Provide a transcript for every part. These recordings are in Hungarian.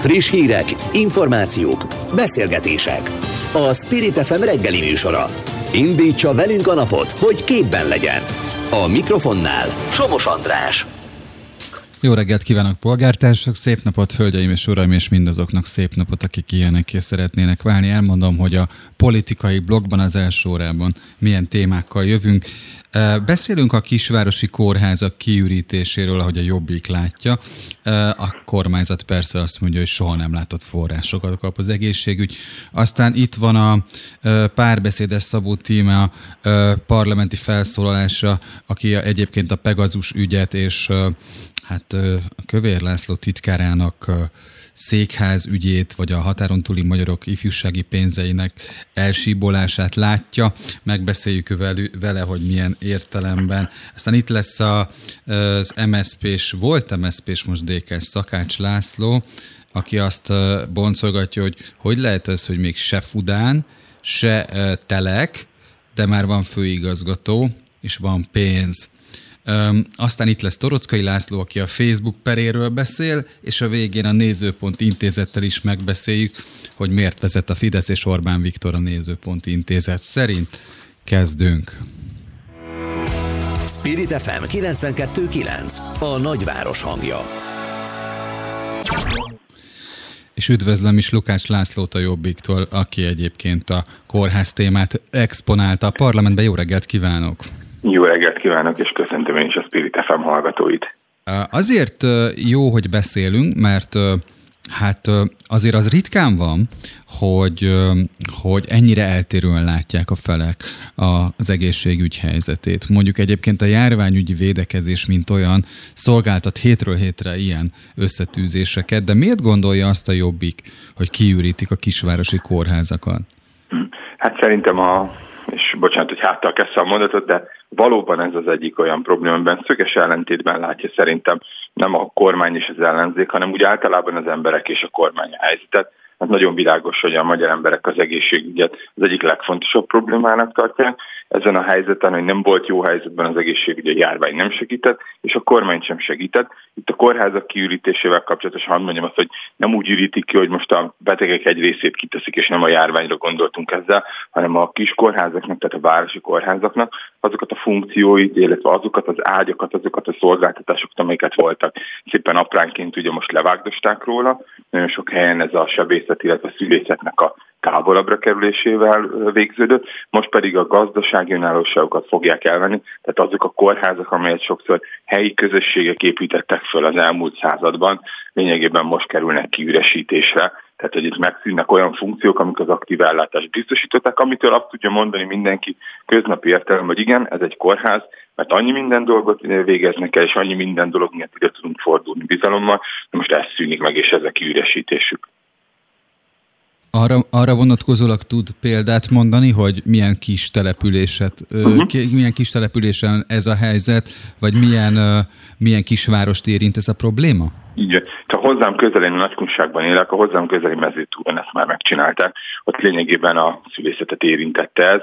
Friss hírek, információk, beszélgetések. A Spirit FM reggeli műsora. Indítsa velünk a napot, hogy képben legyen. A mikrofonnál Somos András. Jó reggelt kívánok, polgártársak! Szép napot, hölgyeim és uraim, és mindazoknak szép napot, akik ilyenek és szeretnének válni. Elmondom, hogy a politikai blogban az első órában milyen témákkal jövünk. Beszélünk a kisvárosi kórházak kiürítéséről, ahogy a Jobbik látja. A kormányzat persze azt mondja, hogy soha nem látott forrásokat kap az egészségügy. Aztán itt van a párbeszédes Szabó Tíme parlamenti felszólalása, aki egyébként a Pegazus ügyet és hát a Kövér László titkárának székház ügyét, vagy a határon túli magyarok ifjúsági pénzeinek elsíbolását látja. Megbeszéljük vele, hogy milyen értelemben. Aztán itt lesz az MSZP-s, volt MSZP-s, most DK-s Szakács László, aki azt boncolgatja, hogy hogy lehet ez, hogy még se Fudán, se Telek, de már van főigazgató, és van pénz. Aztán itt lesz Torockai László, aki a Facebook peréről beszél, és a végén a Nézőpont intézettel is megbeszéljük, hogy miért vezet a Fidesz és Orbán Viktor a Nézőpont intézet szerint. Kezdünk! Spirit FM 92.9 A nagyváros hangja és üdvözlöm is Lukács Lászlót a Jobbiktól, aki egyébként a kórház témát exponálta a parlamentben. Jó reggelt kívánok! Jó reggelt kívánok, és köszöntöm én is a Spirit FM hallgatóit. Azért jó, hogy beszélünk, mert Hát azért az ritkán van, hogy, hogy ennyire eltérően látják a felek az egészségügy helyzetét. Mondjuk egyébként a járványügyi védekezés, mint olyan, szolgáltat hétről hétre ilyen összetűzéseket, de miért gondolja azt a jobbik, hogy kiürítik a kisvárosi kórházakat? Hát szerintem a bocsánat, hogy háttal kezdte a mondatot, de valóban ez az egyik olyan probléma, amiben szöges ellentétben látja szerintem nem a kormány és az ellenzék, hanem úgy általában az emberek és a kormány helyzetet hát nagyon világos, hogy a magyar emberek az egészségügyet az egyik legfontosabb problémának tartják. Ezen a helyzeten, hogy nem volt jó helyzetben az egészségügy, a járvány nem segített, és a kormány sem segített. Itt a kórházak kiürítésével kapcsolatosan hadd mondjam azt, hogy nem úgy ürítik ki, hogy most a betegek egy részét kiteszik, és nem a járványra gondoltunk ezzel, hanem a kis kórházaknak, tehát a városi kórházaknak azokat a funkcióit, illetve azokat az ágyakat, azokat a szolgáltatásokat, amiket voltak. Szépen apránként ugye most levágdosták róla, nagyon sok helyen ez a sebész szülészet, illetve a szülészetnek a távolabbra kerülésével végződött, most pedig a gazdasági önállóságokat fogják elvenni, tehát azok a kórházak, amelyet sokszor helyi közösségek építettek föl az elmúlt században, lényegében most kerülnek kiüresítésre, tehát hogy itt megszűnnek olyan funkciók, amik az aktív ellátást biztosították, amitől azt tudja mondani mindenki köznapi értelem, hogy igen, ez egy kórház, mert annyi minden dolgot végeznek el, és annyi minden dolog miatt ide tudunk fordulni bizalommal, de most ez szűnik meg, és ez a kiüresítésük. Arra, arra vonatkozólag tud példát mondani, hogy milyen kis településet, uh-huh. milyen kis településen ez a helyzet, vagy milyen, milyen kisvárost érint ez a probléma? Így, ha hozzám közeli nagykunságban élek, a hozzám közeli mezőtúron ezt már megcsinálták. Ott lényegében a szülészetet érintette ez,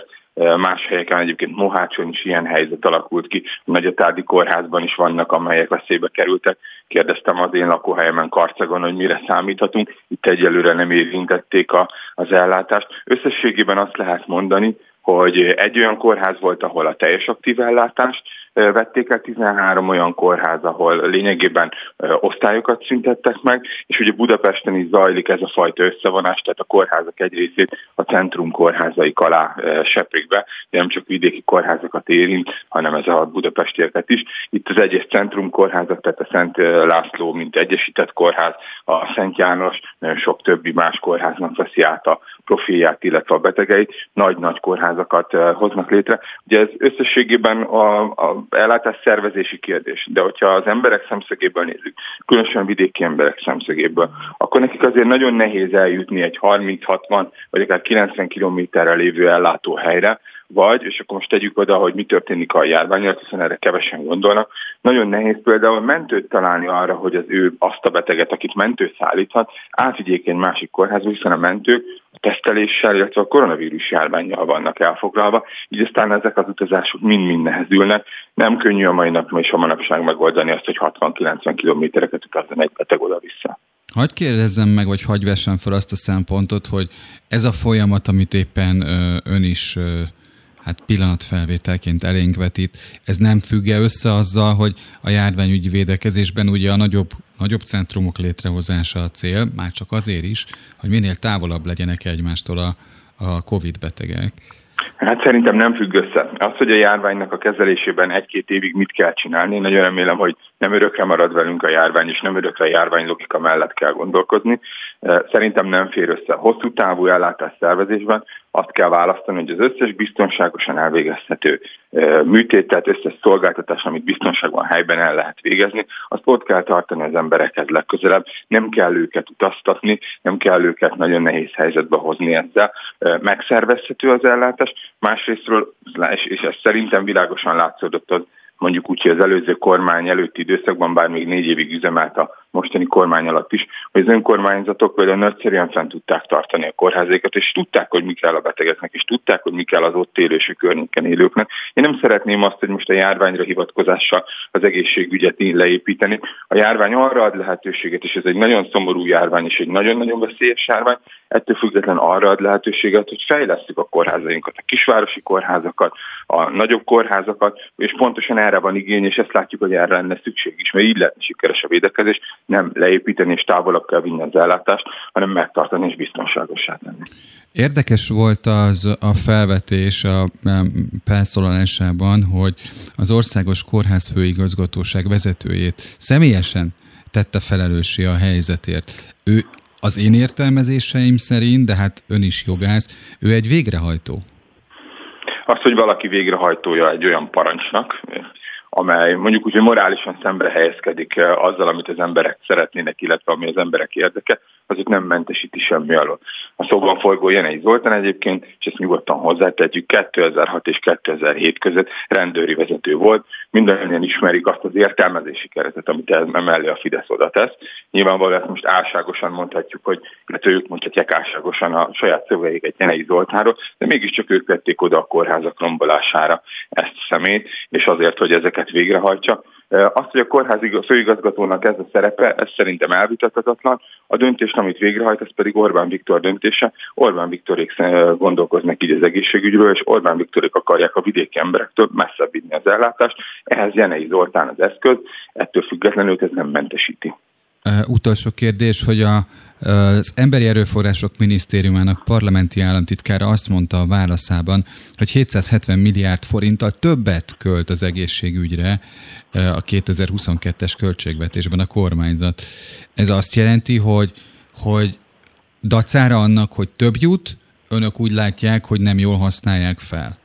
Más helyeken egyébként Mohácson is ilyen helyzet alakult ki. A Nagyatádi kórházban is vannak, amelyek veszélybe kerültek. Kérdeztem az én lakóhelyemen Karcagon, hogy mire számíthatunk. Itt egyelőre nem érintették a, az ellátást. Összességében azt lehet mondani, hogy egy olyan kórház volt, ahol a teljes aktív ellátást vették el, 13 olyan kórház, ahol lényegében osztályokat szüntettek meg, és ugye Budapesten is zajlik ez a fajta összevonás, tehát a kórházak egy részét a centrum kórházaik alá seprik be, de nem csak vidéki kórházakat érint, hanem ez a budapestieket is. Itt az egyes centrum kórházak, tehát a Szent László, mint egyesített kórház, a Szent János, nagyon sok többi más kórháznak veszi át a profilját, illetve a betegeit, nagy-nagy kórházakat hoznak létre. Ugye ez összességében a, a ellátás szervezési kérdés, de hogyha az emberek szemszögéből nézzük, különösen vidéki emberek szemszögéből, akkor nekik azért nagyon nehéz eljutni egy 30-60 vagy akár 90 kilométerre lévő ellátóhelyre, vagy, és akkor most tegyük oda, hogy mi történik a járványjal, hiszen erre kevesen gondolnak, nagyon nehéz például mentőt találni arra, hogy az ő azt a beteget, akit mentő szállíthat, átvigyék egy másik kórházba, hiszen a mentők teszteléssel, illetve a koronavírus járványjal vannak elfoglalva, így aztán ezek az utazások mind-mind nehezülnek. Nem könnyű a mai nap és a manapság megoldani azt, hogy 60-90 kilométereket utazzon egy beteg oda-vissza. Hagy kérdezzem meg, vagy hagy vessem fel azt a szempontot, hogy ez a folyamat, amit éppen ön is hát pillanatfelvételként elénk vetít, ez nem függe össze azzal, hogy a járványügyi védekezésben ugye a nagyobb, nagyobb centrumok létrehozása a cél, már csak azért is, hogy minél távolabb legyenek egymástól a, a COVID betegek. Hát szerintem nem függ össze. Az, hogy a járványnak a kezelésében egy-két évig mit kell csinálni, én nagyon remélem, hogy nem örökre marad velünk a járvány, és nem örökre a járvány logika mellett kell gondolkozni. Szerintem nem fér össze. Hosszú távú ellátás szervezésben azt kell választani, hogy az összes biztonságosan elvégezhető műtét, tehát összes szolgáltatás, amit biztonságban helyben el lehet végezni, azt ott kell tartani az emberekhez legközelebb. Nem kell őket utaztatni, nem kell őket nagyon nehéz helyzetbe hozni ezzel. Megszervezhető az ellátás, másrésztről, és ez szerintem világosan látszódott az mondjuk úgy, hogy az előző kormány előtti időszakban, bár még négy évig üzemelt a mostani kormány alatt is, hogy az önkormányzatok például nagyszerűen fent tudták tartani a kórházékat, és tudták, hogy mi kell a betegeknek, és tudták, hogy mi kell az ott élő és környéken élőknek. Én nem szeretném azt, hogy most a járványra hivatkozással az egészségügyet leépíteni. A járvány arra ad lehetőséget, és ez egy nagyon szomorú járvány, és egy nagyon-nagyon veszélyes járvány, ettől független arra ad lehetőséget, hogy fejlesztjük a kórházainkat, a kisvárosi kórházakat, a nagyobb kórházakat, és pontosan erre van igény, és ezt látjuk, hogy erre lenne szükség is, mert így lehetne sikeres a védekezés, nem leépíteni és távolabb kell vinni az ellátást, hanem megtartani és biztonságosá tenni. Érdekes volt az a felvetés a felszólalásában, hogy az Országos Kórház Főigazgatóság vezetőjét személyesen tette felelőssé a helyzetért. Ő az én értelmezéseim szerint, de hát ön is jogász, ő egy végrehajtó. Az, hogy valaki végrehajtója egy olyan parancsnak, amely mondjuk úgy, hogy morálisan szembe helyezkedik eh, azzal, amit az emberek szeretnének, illetve ami az emberek érdeke, az itt nem mentesíti semmi alól. A szóban forgó Jenei Zoltán egyébként, és ezt nyugodtan hozzátetjük, 2006 és 2007 között rendőri vezető volt. Mindannyian ismerik azt az értelmezési keretet, amit emellé a Fidesz oda tesz. Nyilvánvalóan ezt most álságosan mondhatjuk, hogy illetve ők mondhatják álságosan a saját szövegeiket Jenei Zoltánról, de mégiscsak ők vették oda a kórházak rombolására ezt a szemét, és azért, hogy ezeket végrehajtsa. Azt, hogy a kórházi főigazgatónak ez a szerepe, ez szerintem elvitathatatlan. A döntést, amit végrehajt, ez pedig Orbán Viktor döntése. Orbán Viktorék gondolkoznak így az egészségügyről, és Orbán Viktorék akarják a vidéki emberektől messzebb vinni az ellátást. Ehhez Jenei Zoltán az eszköz, ettől függetlenül ez nem mentesíti. Uh, utolsó kérdés, hogy a, az Emberi Erőforrások Minisztériumának parlamenti államtitkára azt mondta a válaszában, hogy 770 milliárd forinttal többet költ az egészségügyre a 2022-es költségvetésben a kormányzat. Ez azt jelenti, hogy, hogy dacára annak, hogy több jut, önök úgy látják, hogy nem jól használják fel?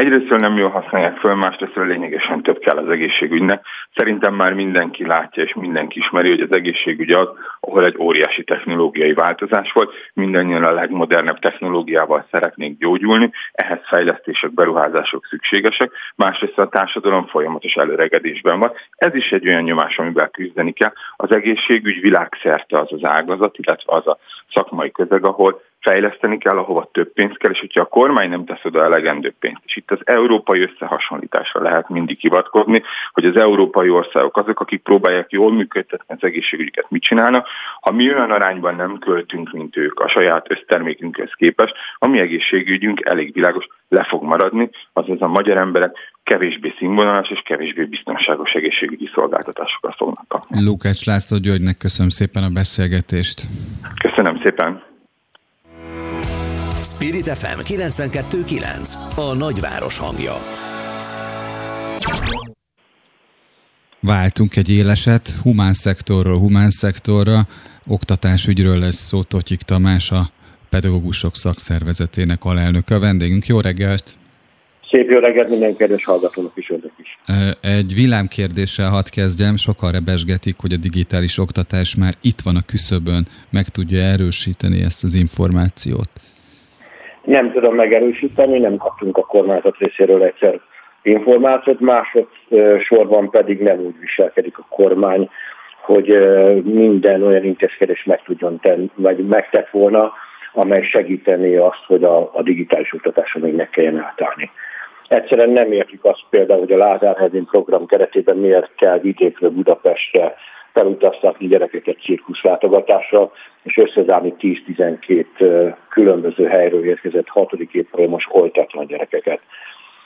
Egyrészt nem jól használják föl, másrészt lényegesen több kell az egészségügynek. Szerintem már mindenki látja és mindenki ismeri, hogy az egészségügy az, ahol egy óriási technológiai változás volt, mindannyian a legmodernebb technológiával szeretnénk gyógyulni, ehhez fejlesztések, beruházások szükségesek, másrészt a társadalom folyamatos előregedésben van. Ez is egy olyan nyomás, amivel küzdeni kell. Az egészségügy világszerte az az ágazat, illetve az a szakmai közeg, ahol fejleszteni kell, ahova több pénz kell, és hogyha a kormány nem tesz oda elegendő pénzt, és itt az európai összehasonlításra lehet mindig hivatkozni, hogy az európai országok azok, akik próbálják jól működtetni az egészségügyüket, mit csinálnak, ha mi olyan arányban nem költünk, mint ők a saját össztermékünkhez képest, a mi egészségügyünk elég világos le fog maradni, azaz a magyar emberek kevésbé színvonalas és kevésbé biztonságos egészségügyi szolgáltatásokat fognak kapni. Lukács László Györgynek köszönöm szépen a beszélgetést. Köszönöm szépen. Spirit FM 92.9 A nagyváros hangja. Váltunk egy éleset, humán szektorról humán szektorra, oktatásügyről lesz szó Totyik Tamás, a pedagógusok szakszervezetének alelnöke. A vendégünk, jó reggelt! Szép jó reggelt minden kedves hallgatónak is önök is. Egy villámkérdéssel hadd kezdjem. Sokan rebesgetik, hogy a digitális oktatás már itt van a küszöbön. Meg tudja erősíteni ezt az információt? Nem tudom megerősíteni, nem kaptunk a kormányzat részéről egyszer információt, másod sorban pedig nem úgy viselkedik a kormány, hogy minden olyan intézkedés meg tudjon tenni, vagy megtett volna, amely segítené azt, hogy a, a digitális oktatásra még ne kelljen átállni. Egyszerűen nem értjük azt például, hogy a Lázár program keretében miért kell vidékről Budapestre felutaztatni gyerekeket cirkuszlátogatásra, és összezárni 10-12 különböző helyről érkezett hatodik évfolyamos oltatlan gyerekeket.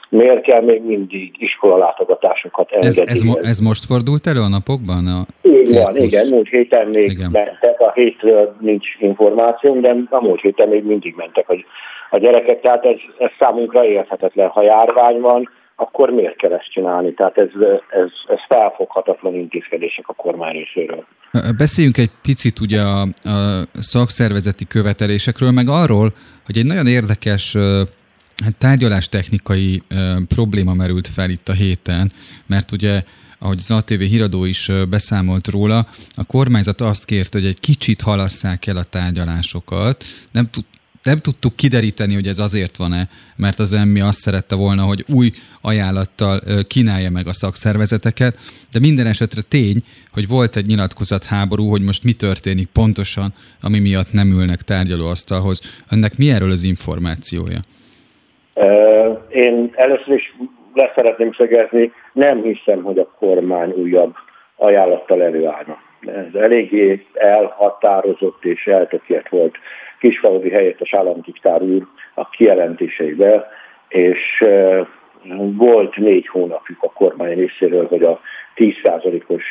Miért kell még mindig iskolalátogatásokat engedni? Ez, ez, ez most fordult elő a napokban? A Így cirkusz? van, igen, múlt héten még igen. mentek, a hétről nincs információ, de a múlt héten még mindig mentek a, a gyerekek, tehát ez, ez számunkra érthetetlen, ha járvány van, akkor miért kell ezt csinálni? Tehát ez, ez, ez felfoghatatlan intézkedések a kormány részéről. Beszéljünk egy picit ugye a, a szakszervezeti követelésekről, meg arról, hogy egy nagyon érdekes hát tárgyalástechnikai probléma merült fel itt a héten, mert ugye ahogy az ATV híradó is beszámolt róla, a kormányzat azt kérte, hogy egy kicsit halasszák el a tárgyalásokat. Nem, tud, nem tudtuk kideríteni, hogy ez azért van-e, mert az emmi azt szerette volna, hogy új ajánlattal kínálja meg a szakszervezeteket, de minden esetre tény, hogy volt egy nyilatkozat háború, hogy most mi történik pontosan, ami miatt nem ülnek tárgyalóasztalhoz. Önnek mi erről az információja? Én először is leszeretném szögezni, nem hiszem, hogy a kormány újabb ajánlattal előállna. Ez eléggé elhatározott és eltökélt volt Kisfaludi helyettes államtitkár úr a kijelentéseivel, és volt négy hónapjuk a kormány részéről, hogy a 10%-os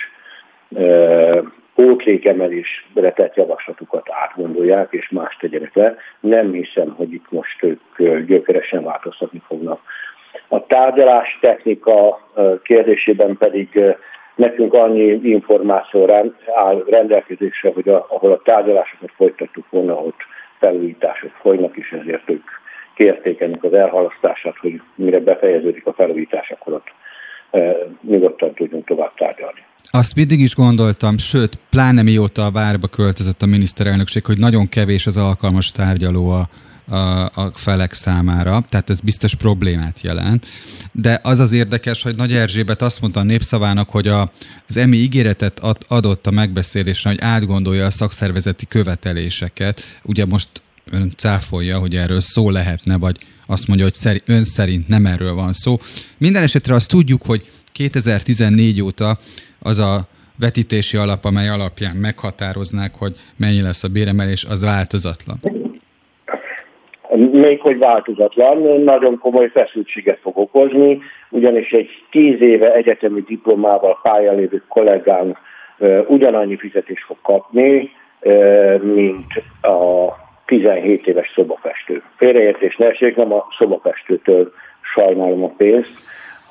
pótlékemelésre tett javaslatukat átgondolják, és más tegyenek le. Nem hiszem, hogy itt most ők gyökeresen változtatni fognak. A tárgyalás technika kérdésében pedig nekünk annyi információ áll rendelkezésre, hogy ahol a tárgyalásokat folytattuk volna, ott felújítások folynak, és ezért ők kérték ennek az elhalasztását, hogy mire befejeződik a felújítás, akkor ott e, nyugodtan tudjunk tovább tárgyalni. Azt mindig is gondoltam, sőt, pláne mióta a várba költözött a miniszterelnökség, hogy nagyon kevés az alkalmas tárgyaló a, a, a felek számára, tehát ez biztos problémát jelent. De az az érdekes, hogy Nagy Erzsébet azt mondta a népszavának, hogy a, az EMI ígéretet ad, adott a megbeszélésre, hogy átgondolja a szakszervezeti követeléseket. Ugye most ön cáfolja, hogy erről szó lehetne, vagy azt mondja, hogy szeri, ön szerint nem erről van szó. Minden esetre azt tudjuk, hogy 2014 óta az a vetítési alap, amely alapján meghatároznák, hogy mennyi lesz a béremelés, az változatlan. Még hogy változatlan, nagyon komoly feszültséget fog okozni, ugyanis egy tíz éve egyetemi diplomával pályán lévő kollégánk ugyanannyi fizetést fog kapni, mint a 17 éves szobafestő. Félreértés ne esik, nem a szobafestőtől sajnálom a pénzt,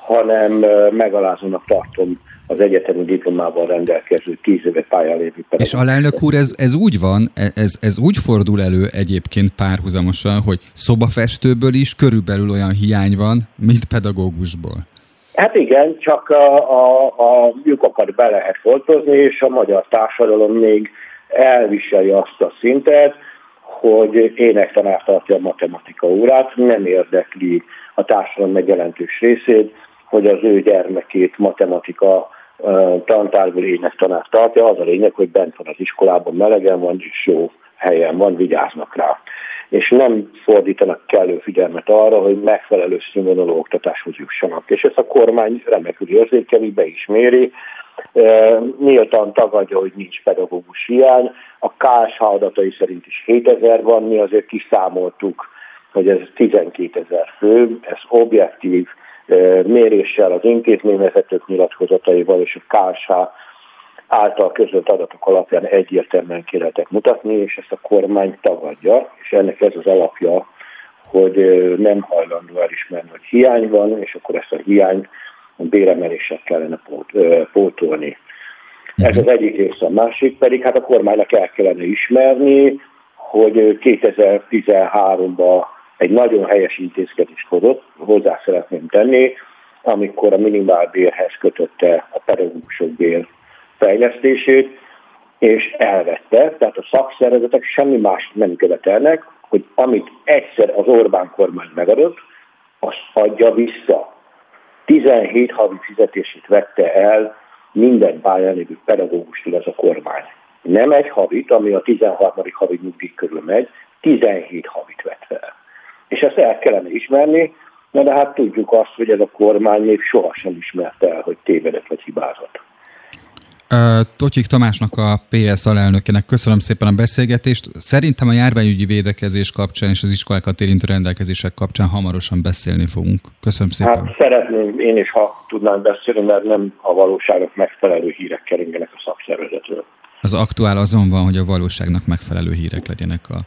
hanem megalázónak tartom az egyetemi diplomával rendelkező tíz éve pályán lévő És alelnök úr, ez, ez úgy van, e, ez, ez úgy fordul elő egyébként párhuzamosan, hogy szobafestőből is körülbelül olyan hiány van, mint pedagógusból. Hát igen, csak a, a, a lyukokat be lehet foltozni, és a magyar társadalom még elviseli azt a szintet, hogy énektanár tartja a matematika órát, nem érdekli a társadalom meg jelentős részét, hogy az ő gyermekét matematika tantárból énektanár tartja. Az a lényeg, hogy bent van az iskolában, melegen van, és jó helyen van, vigyáznak rá. És nem fordítanak kellő figyelmet arra, hogy megfelelő színvonalú oktatáshoz jussanak. És ezt a kormány remekül érzékeli, be is méri, nyíltan tagadja, hogy nincs pedagógus hiány. A KSH adatai szerint is 7000 van, mi azért kiszámoltuk, hogy ez 12 ezer fő, ez objektív, méréssel, az intézményvezetők nyilatkozataival és a KSH által közölt adatok alapján egyértelműen ki lehetek mutatni, és ezt a kormány tagadja, és ennek ez az alapja, hogy nem hajlandó elismerni, hogy hiány van, és akkor ezt a hiányt béremeléssel kellene pótolni. Ez az egyik része. A másik pedig, hát a kormánynak el kellene ismerni, hogy 2013-ban egy nagyon helyes intézkedést hozott, hozzá szeretném tenni, amikor a minimálbérhez kötötte a pedagógusok bér fejlesztését, és elvette, tehát a szakszervezetek semmi más nem követelnek, hogy amit egyszer az Orbán kormány megadott, azt adja vissza. 17 havi fizetését vette el minden pályán lévő pedagógustól ez a kormány. Nem egy havit, ami a 13. havi nyugdíj körül megy, 17 havit vett fel és ezt el kellene ismerni, de, de hát tudjuk azt, hogy ez a kormány még sohasem ismerte el, hogy tévedett vagy hibázott. Totyik Tamásnak, a PS alelnökének köszönöm szépen a beszélgetést. Szerintem a járványügyi védekezés kapcsán és az iskolákat érintő rendelkezések kapcsán hamarosan beszélni fogunk. Köszönöm szépen. Hát szeretném én is, ha tudnánk beszélni, mert nem a valóságok megfelelő hírek keringenek a szakszervezetről. Az aktuál azon van, hogy a valóságnak megfelelő hírek legyenek a,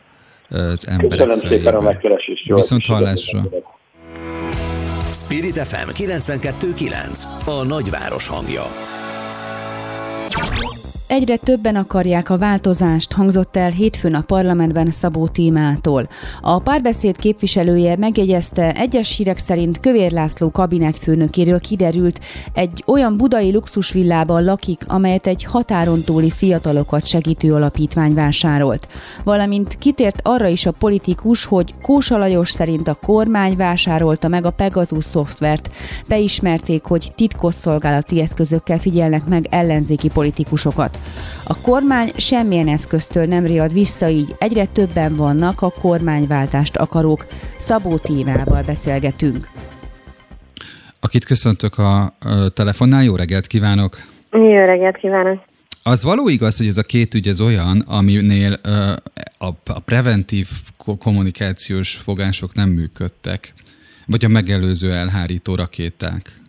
az emberek Köszönöm fejében. szépen a megkeresést. Viszont hallásra. Spirit FM 92.9 a nagyváros hangja. Egyre többen akarják a változást, hangzott el hétfőn a parlamentben Szabó Tímától. A párbeszéd képviselője megjegyezte, egyes hírek szerint Kövér László kabinetfőnökéről kiderült, egy olyan budai luxusvillában lakik, amelyet egy határon túli fiatalokat segítő alapítvány vásárolt. Valamint kitért arra is a politikus, hogy Kósa Lajos szerint a kormány vásárolta meg a Pegasus szoftvert. Beismerték, hogy titkosszolgálati eszközökkel figyelnek meg ellenzéki politikusokat. A kormány semmilyen eszköztől nem riad vissza, így egyre többen vannak a kormányváltást akarók. Szabó Tívával beszélgetünk. Akit köszöntök a telefonnál, jó reggelt kívánok! Jó reggelt kívánok! Az való igaz, hogy ez a két ügy az olyan, aminél a preventív kommunikációs fogások nem működtek, vagy a megelőző elhárító rakéták?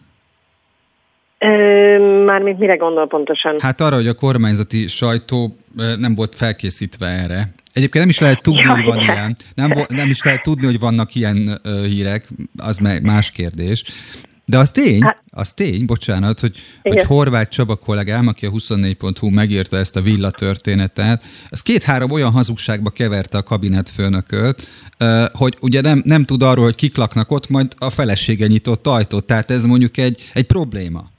Mármint mire gondol pontosan? Hát arra, hogy a kormányzati sajtó nem volt felkészítve erre. Egyébként nem is lehet tudni, hogy van ilyen. Nem, nem is lehet tudni, hogy vannak ilyen hírek, az más kérdés. De az tény, hát, az tény, bocsánat, hogy, hogy Horváth Csaba kollégám, aki a 24.hu megírta ezt a villa történetet, az két-három olyan hazugságba keverte a kabinetfőnököt, hogy ugye nem, nem tud arról, hogy kik laknak ott, majd a felesége nyitott ajtót. Tehát ez mondjuk egy, egy probléma.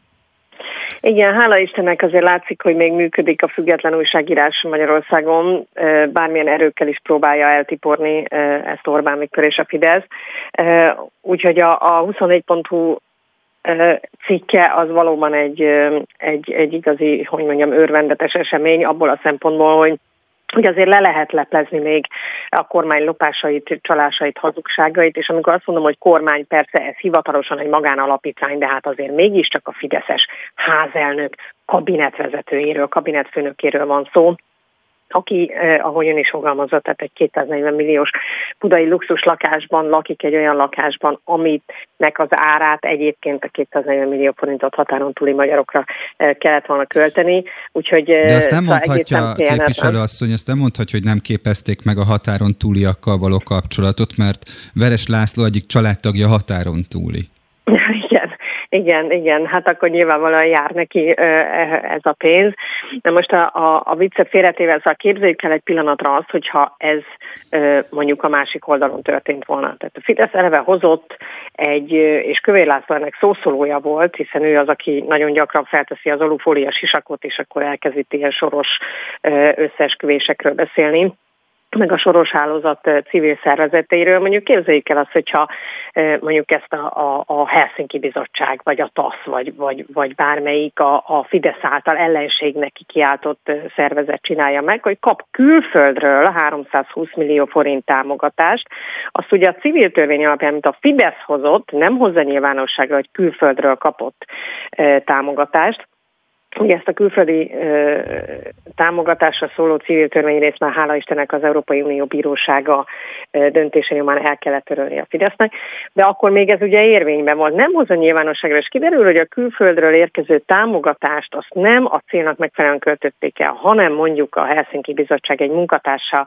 Igen, hála Istennek azért látszik, hogy még működik a független újságírás Magyarországon, bármilyen erőkkel is próbálja eltiporni ezt Orbán Viktor és a Fidesz. Úgyhogy a, a 24.hu cikke az valóban egy, egy, egy igazi, hogy mondjam, örvendetes esemény abból a szempontból, hogy hogy azért le lehet leplezni még a kormány lopásait, csalásait, hazugságait, és amikor azt mondom, hogy kormány, persze ez hivatalosan egy magánalapítvány, de hát azért mégiscsak a Fideszes házelnök kabinetvezetőjéről, kabinetfőnökéről van szó, aki, eh, ahogy ön is fogalmazott, tehát egy 240 milliós budai luxus lakásban lakik egy olyan lakásban, amitnek az árát egyébként a 240 millió forintot határon túli magyarokra eh, kellett volna költeni. Úgyhogy, De azt nem szóval mondhatja, képviselő asszony, azt nem mondhatja, hogy nem képezték meg a határon túliakkal való kapcsolatot, mert Veres László egyik családtagja határon túli. Igen, igen, igen, hát akkor nyilvánvalóan jár neki e, ez a pénz. De most a, a, a viccet félretéve, szóval képzeljük el egy pillanatra azt, hogyha ez mondjuk a másik oldalon történt volna. Tehát a Fidesz eleve hozott egy, és Kövér László ennek szószólója volt, hiszen ő az, aki nagyon gyakran felteszi az alufólia sisakot, és akkor elkezdi ilyen soros összeesküvésekről beszélni meg a Soros Hálózat civil szervezeteiről. Mondjuk képzeljük el azt, hogyha mondjuk ezt a, a, a Helsinki Bizottság, vagy a TASZ, vagy, vagy, vagy bármelyik a, a Fidesz által ellenségnek kiáltott szervezet csinálja meg, hogy kap külföldről 320 millió forint támogatást. Azt ugye a civil törvény alapján, mint a Fidesz hozott, nem hozza nyilvánosságra, hogy külföldről kapott támogatást, Ugye ezt a külföldi ö, támogatásra szóló civil törvényrészt már hála Istennek az Európai Unió Bírósága ö, döntése nyomán el kellett törölni a Fidesznek, de akkor még ez ugye érvényben volt. Nem hozza nyilvánosságra, és kiderül, hogy a külföldről érkező támogatást azt nem a célnak megfelelően költötték el, hanem mondjuk a Helsinki Bizottság egy munkatársa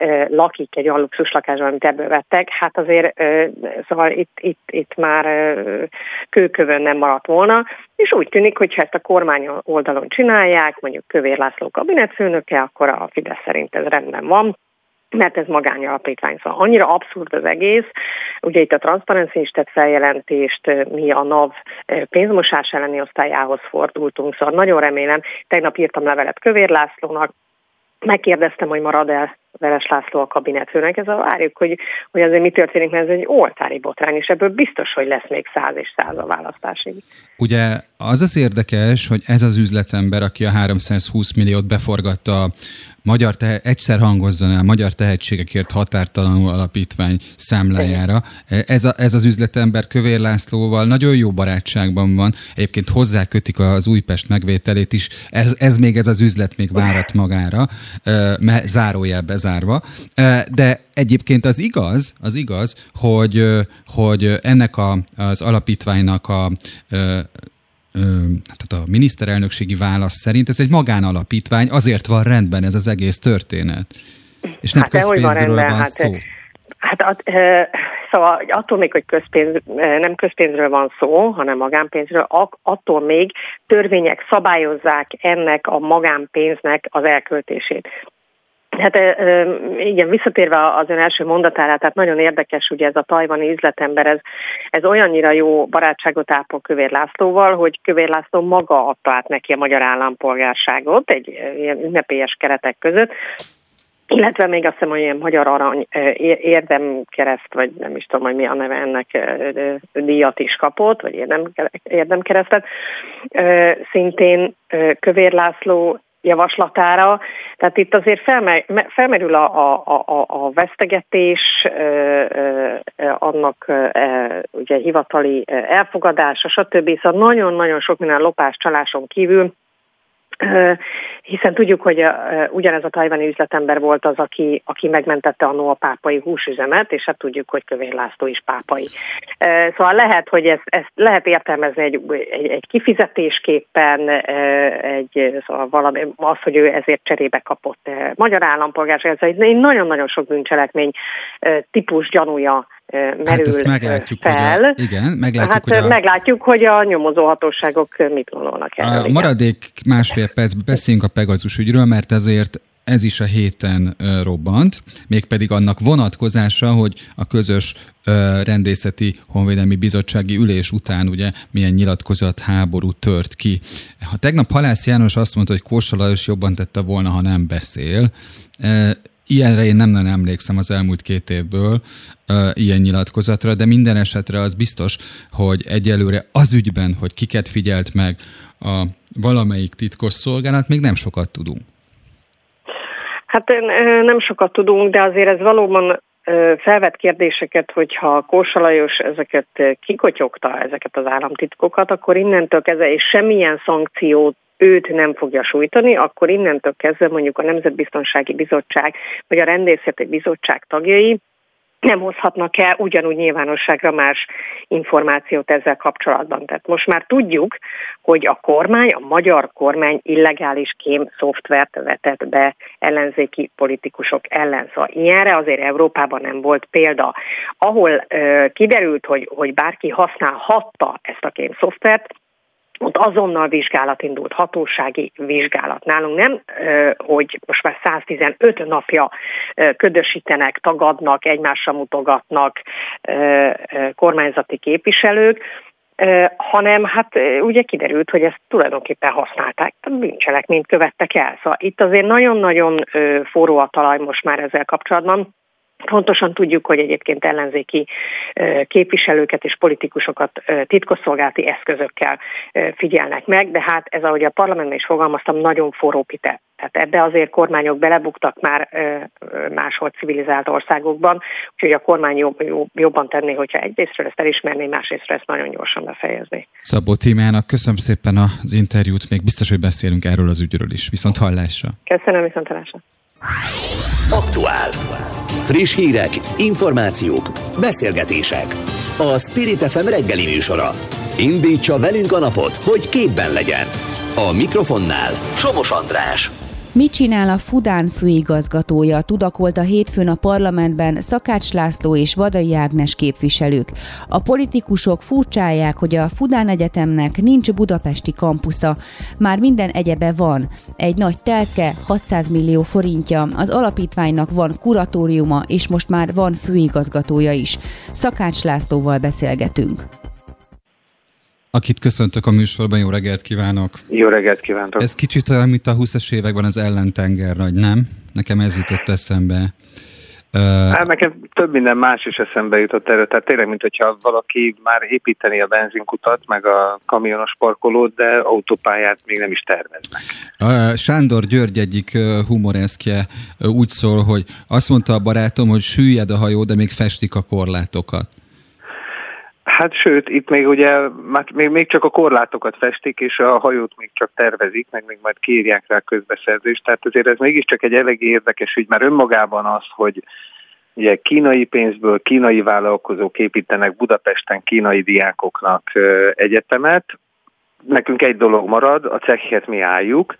ö, lakik egy alluxus lakásban, amit ebből vettek, hát azért ö, szóval itt, itt, itt már ö, kőkövön nem maradt volna, és úgy tűnik, hogy ha ezt a kormány oldalon csinálják, mondjuk Kövér László kabinetfőnöke, akkor a Fidesz szerint ez rendben van, mert ez magányalapítvány. Szóval annyira abszurd az egész. Ugye itt a Transparency is tett feljelentést, mi a NAV pénzmosás elleni osztályához fordultunk, szóval nagyon remélem, tegnap írtam levelet Kövér Lászlónak, megkérdeztem, hogy marad el Veres László a kabinetfőnek, ez a várjuk, hogy, hogy azért mi történik, mert ez egy oltári botrány, és ebből biztos, hogy lesz még száz és száz a választásig. Ugye az az érdekes, hogy ez az üzletember, aki a 320 milliót beforgatta Magyar te- egyszer hangozzon el Magyar Tehetségekért Határtalanul Alapítvány számlájára. Ez, a, ez az üzletember Kövér Lászlóval nagyon jó barátságban van. Egyébként hozzá kötik az Újpest megvételét is. Ez, ez még ez az üzlet még várat magára, mert zárójel bezárva. De egyébként az igaz, az igaz, hogy, hogy ennek a, az alapítványnak a tehát a miniszterelnökségi válasz szerint ez egy magánalapítvány, azért van rendben ez az egész történet. És nem hát közpénzről van, van hát, szó. Hát e, szóval attól még, hogy közpénz, nem közpénzről van szó, hanem magánpénzről, attól még törvények szabályozzák ennek a magánpénznek az elköltését. Hát igen, visszatérve az ön első mondatára, tehát nagyon érdekes ugye ez a tajvani üzletember, ez, ez olyannyira jó barátságot ápol Kövér Lászlóval, hogy Kövér László maga adta át neki a magyar állampolgárságot egy ilyen ünnepélyes keretek között, illetve még azt hiszem, hogy ilyen magyar arany érdemkereszt, vagy nem is tudom, hogy mi a neve ennek díjat is kapott, vagy érdem, érdemkeresztet. Szintén Kövér László javaslatára. Tehát itt azért felmerül a, a, a, a vesztegetés, annak ugye hivatali elfogadása, stb. Szóval nagyon-nagyon sok minden lopás, csaláson kívül hiszen tudjuk, hogy ugyanez a tajvani üzletember volt az, aki, aki megmentette a a pápai húsüzemet, és hát tudjuk, hogy Kövér László is pápai. Szóval lehet, hogy ezt, ezt lehet értelmezni egy, egy, egy kifizetésképpen, egy, szóval valami, az, hogy ő ezért cserébe kapott magyar állampolgárság, ez egy nagyon-nagyon sok bűncselekmény típus gyanúja merül hát ezt meglátjuk, fel. Hogy a, igen, meglátjuk, hát hogy a, meglátjuk, hogy a nyomozóhatóságok mit gondolnak erről. A maradék másfél percben beszéljünk a Pegazus ügyről, mert ezért ez is a héten robbant, mégpedig annak vonatkozása, hogy a közös rendészeti honvédelmi bizottsági ülés után ugye milyen nyilatkozat háború tört ki. Ha tegnap Halász János azt mondta, hogy Kósa Lajos jobban tette volna, ha nem beszél, Ilyenre én nem nagyon emlékszem az elmúlt két évből, ilyen nyilatkozatra, de minden esetre az biztos, hogy egyelőre az ügyben, hogy kiket figyelt meg a valamelyik titkos szolgálat, még nem sokat tudunk. Hát nem sokat tudunk, de azért ez valóban felvet kérdéseket, hogyha Kósa Lajos ezeket kikotyogta, ezeket az államtitkokat, akkor innentől kezdve, és semmilyen szankciót őt nem fogja sújtani, akkor innentől kezdve mondjuk a Nemzetbiztonsági Bizottság vagy a Rendészeti Bizottság tagjai nem hozhatnak el ugyanúgy nyilvánosságra más információt ezzel kapcsolatban. Tehát most már tudjuk, hogy a kormány, a magyar kormány illegális kém szoftvert vetett be ellenzéki politikusok ellen. Szóval ilyenre azért Európában nem volt példa. Ahol ö, kiderült, hogy, hogy bárki használhatta ezt a kém szoftvert, ott azonnal vizsgálat indult, hatósági vizsgálat. Nálunk nem, hogy most már 115 napja ködösítenek, tagadnak, egymásra mutogatnak kormányzati képviselők, hanem hát ugye kiderült, hogy ezt tulajdonképpen használták, bűncselekményt követtek el. Szóval itt azért nagyon-nagyon forró a talaj most már ezzel kapcsolatban. Pontosan tudjuk, hogy egyébként ellenzéki képviselőket és politikusokat titkosszolgálati eszközökkel figyelnek meg, de hát ez, ahogy a parlamentben is fogalmaztam, nagyon forró pite. Tehát ebbe azért kormányok belebuktak már máshol civilizált országokban, úgyhogy a kormány jobb, jobb, jobban tenné, hogyha egyrésztről ezt elismerné, másrésztről ezt nagyon gyorsan befejezni. Szabó Tímának köszönöm szépen az interjút, még biztos, hogy beszélünk erről az ügyről is. Viszont hallásra. Köszönöm, viszont hallásra. Aktuál. Friss hírek, információk, beszélgetések. A Spirit FM reggeli műsora. Indítsa velünk a napot, hogy képben legyen. A mikrofonnál Somos András. Mit csinál a Fudán főigazgatója? Tudakolt a hétfőn a parlamentben Szakács László és Vadai Ágnes képviselők. A politikusok furcsálják, hogy a Fudán Egyetemnek nincs budapesti kampusza. Már minden egyebe van. Egy nagy telke, 600 millió forintja, az alapítványnak van kuratóriuma, és most már van főigazgatója is. Szakács Lászlóval beszélgetünk akit köszöntök a műsorban. Jó reggelt kívánok! Jó reggelt kívánok! Ez kicsit olyan, mint a 20-as években az ellentenger nagy, nem? Nekem ez jutott eszembe. Hát nekem több minden más is eszembe jutott erről, tehát tényleg, mint hogyha valaki már építeni a benzinkutat, meg a kamionos parkolót, de autópályát még nem is terveznek. Sándor György egyik humoreszkje úgy szól, hogy azt mondta a barátom, hogy süllyed a hajó, de még festik a korlátokat. Hát sőt, itt még ugye már még, még csak a korlátokat festik, és a hajót még csak tervezik, meg még majd kiírják rá közbeszerzést. Tehát azért ez mégiscsak egy elég érdekes ügy, mert önmagában az, hogy ugye kínai pénzből kínai vállalkozók építenek Budapesten kínai diákoknak egyetemet, nekünk egy dolog marad, a cekhet mi álljuk,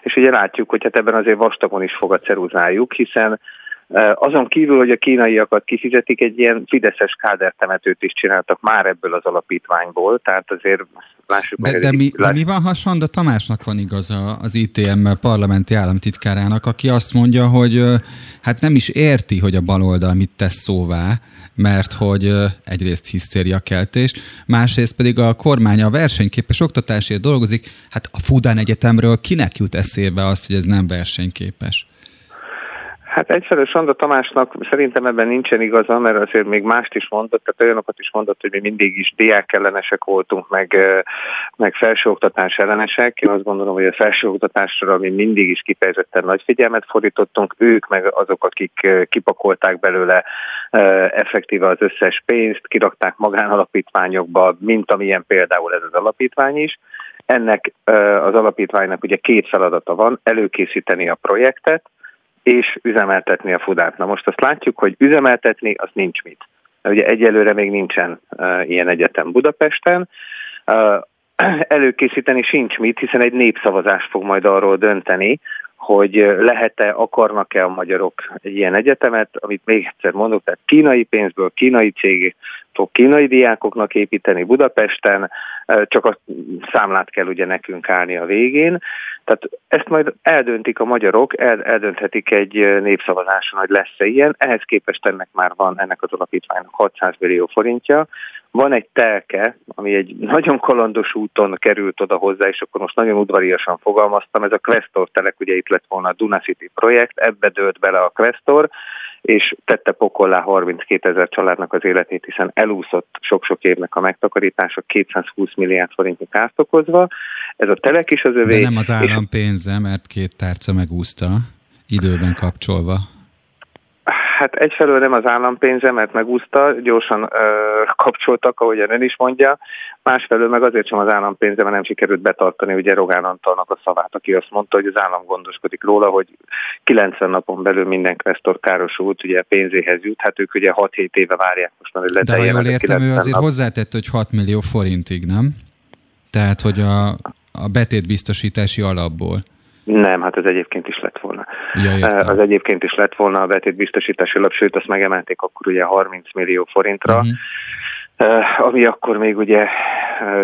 és ugye látjuk, hogy hát ebben azért vastagon is fog a ceruzájuk, hiszen azon kívül, hogy a kínaiakat kifizetik, egy ilyen fideszes kádertemetőt is csináltak már ebből az alapítványból, tehát azért lássuk de, meg. De, mi, de mi van, ha Sanda Tamásnak van igaza az ITM parlamenti államtitkárának, aki azt mondja, hogy hát nem is érti, hogy a baloldal mit tesz szóvá, mert hogy egyrészt hisztériakeltés, másrészt pedig a kormány a versenyképes oktatásért dolgozik, hát a Fudán Egyetemről kinek jut eszébe az, hogy ez nem versenyképes? Hát egyfelől Sanda Tamásnak szerintem ebben nincsen igaza, mert azért még mást is mondott, tehát olyanokat is mondott, hogy mi mindig is diák ellenesek voltunk, meg, meg felsőoktatás ellenesek. Én azt gondolom, hogy a felsőoktatásra mi mindig is kifejezetten nagy figyelmet fordítottunk, ők meg azok, akik kipakolták belőle effektíve az összes pénzt, kirakták magánalapítványokba, mint amilyen például ez az alapítvány is. Ennek az alapítványnak ugye két feladata van, előkészíteni a projektet, és üzemeltetni a fudát. Na most azt látjuk, hogy üzemeltetni az nincs mit. Ugye egyelőre még nincsen uh, ilyen egyetem Budapesten. Uh, előkészíteni sincs mit, hiszen egy népszavazás fog majd arról dönteni, hogy lehet-e, akarnak-e a magyarok egy ilyen egyetemet, amit még egyszer mondok, tehát kínai pénzből, kínai cég fog kínai diákoknak építeni Budapesten, csak a számlát kell ugye nekünk állni a végén. Tehát ezt majd eldöntik a magyarok, el, eldönthetik egy népszavazáson, hogy lesz-e ilyen. Ehhez képest ennek már van ennek az alapítványnak 600 millió forintja. Van egy telke, ami egy nagyon kalandos úton került oda hozzá, és akkor most nagyon udvariasan fogalmaztam, ez a Questor telek, ugye itt lett volna a Duna City projekt, ebbe dőlt bele a Questor, és tette pokollá 32 ezer családnak az életét, hiszen elúszott sok-sok évnek a megtakarítása 220 milliárd forintnyi kárt okozva. Ez a telek is az övé. De nem az állam pénze, mert két tárca megúszta, időben kapcsolva. Hát egyfelől nem az állampénze, mert megúszta, gyorsan ö, kapcsoltak, ahogy ön is mondja, másfelől meg azért sem az állampénze, mert nem sikerült betartani ugye Rogán Antalnak a szavát, aki azt mondta, hogy az állam gondoskodik róla, hogy 90 napon belül minden kvesztor károsult, ugye pénzéhez jut, hát ők ugye 6-7 éve várják most már, hogy De ha jól értem, ő azért nap. hozzátett, hogy 6 millió forintig, nem? Tehát, hogy a, a betétbiztosítási alapból. Nem, hát ez egyébként is lett volna. Ja, az egyébként is lett volna a betétbiztosítási alap, sőt azt megemelték akkor ugye 30 millió forintra, uh-huh. ami akkor még ugye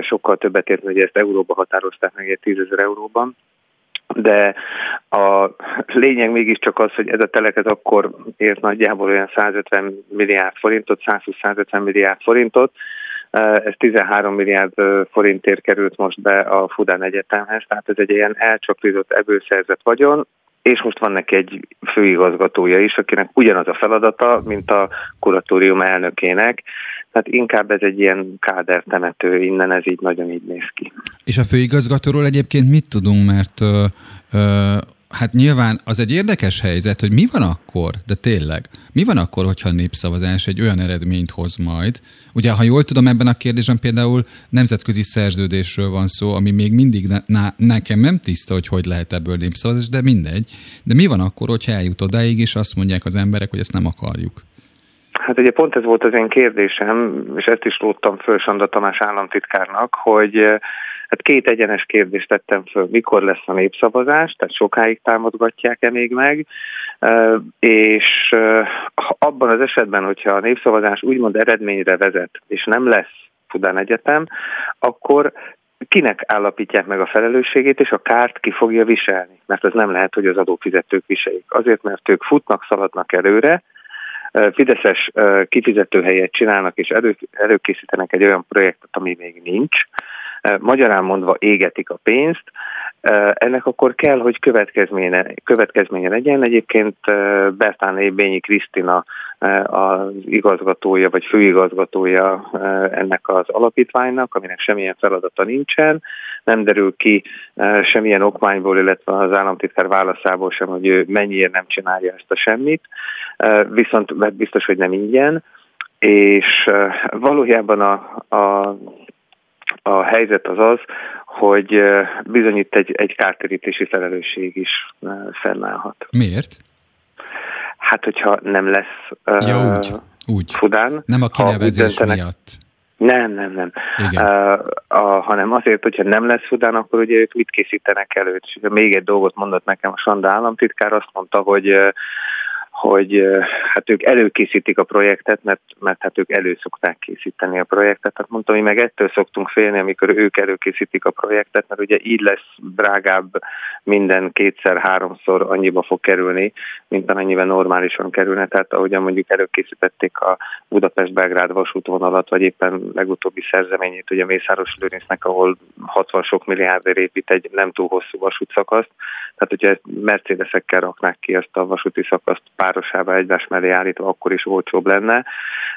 sokkal többet ért, hogy ezt euróba határozták meg, egy 10 ezer euróban. De a lényeg mégiscsak az, hogy ez a teleket akkor ért nagyjából olyan 150 milliárd forintot, 120-150 milliárd forintot, ez 13 milliárd forintért került most be a Fudán Egyetemhez, tehát ez egy ilyen elcsapított, ebből vagyon, és most van neki egy főigazgatója is, akinek ugyanaz a feladata, mint a kuratórium elnökének, tehát inkább ez egy ilyen kádertemető, innen ez így nagyon így néz ki. És a főigazgatóról egyébként mit tudunk, mert ö, ö, hát nyilván az egy érdekes helyzet, hogy mi van akkor, de tényleg, mi van akkor, hogyha a népszavazás egy olyan eredményt hoz majd, ugye ha jól tudom ebben a kérdésben például nemzetközi szerződésről van szó, ami még mindig ne, ne, nekem nem tiszta, hogy hogy lehet ebből népszavazás, de mindegy. De mi van akkor, hogyha eljut odáig, és azt mondják az emberek, hogy ezt nem akarjuk? Hát ugye pont ez volt az én kérdésem, és ezt is lóttam föl Sanda Tamás államtitkárnak, hogy Hát két egyenes kérdést tettem föl, mikor lesz a népszavazás, tehát sokáig támogatják-e még meg, és abban az esetben, hogyha a népszavazás úgymond eredményre vezet, és nem lesz Fudán Egyetem, akkor kinek állapítják meg a felelősségét, és a kárt ki fogja viselni. Mert az nem lehet, hogy az adófizetők viseljék. Azért, mert ők futnak, szaladnak előre, Fideszes kifizetőhelyet csinálnak, és elő, előkészítenek egy olyan projektet, ami még nincs, Magyarán mondva égetik a pénzt, ennek akkor kell, hogy következménye, következménye legyen. Egyébként Bertán Ébényi Krisztina az igazgatója, vagy főigazgatója ennek az alapítványnak, aminek semmilyen feladata nincsen. Nem derül ki semmilyen okmányból, illetve az államtitkár válaszából sem, hogy ő mennyiért nem csinálja ezt a semmit. Viszont biztos, hogy nem ingyen. És valójában a, a a helyzet az az, hogy bizony itt egy, egy kártérítési felelősség is fennállhat. Miért? Hát, hogyha nem lesz ja, úgy, úgy. Fudán. Nem a kinevezés miatt. Nem, nem, nem. Uh, a, hanem azért, hogyha nem lesz Fudán, akkor ugye ők mit készítenek elő. Még egy dolgot mondott nekem a Sanda államtitkár, azt mondta, hogy uh, hogy hát ők előkészítik a projektet, mert, mert hát ők elő szokták készíteni a projektet. Tehát mondtam, hogy meg ettől szoktunk félni, amikor ők előkészítik a projektet, mert ugye így lesz drágább minden kétszer-háromszor annyiba fog kerülni, mint amennyiben normálisan kerülne. Tehát ahogyan mondjuk előkészítették a Budapest-Belgrád vasútvonalat, vagy éppen legutóbbi szerzeményét, ugye Mészáros Lőrincnek, ahol 60 sok milliárdért épít egy nem túl hosszú vasútszakaszt. Tehát, hogyha Mercedesekkel raknák ki ezt a vasúti szakaszt párosába egymás mellé állítva, akkor is olcsóbb lenne.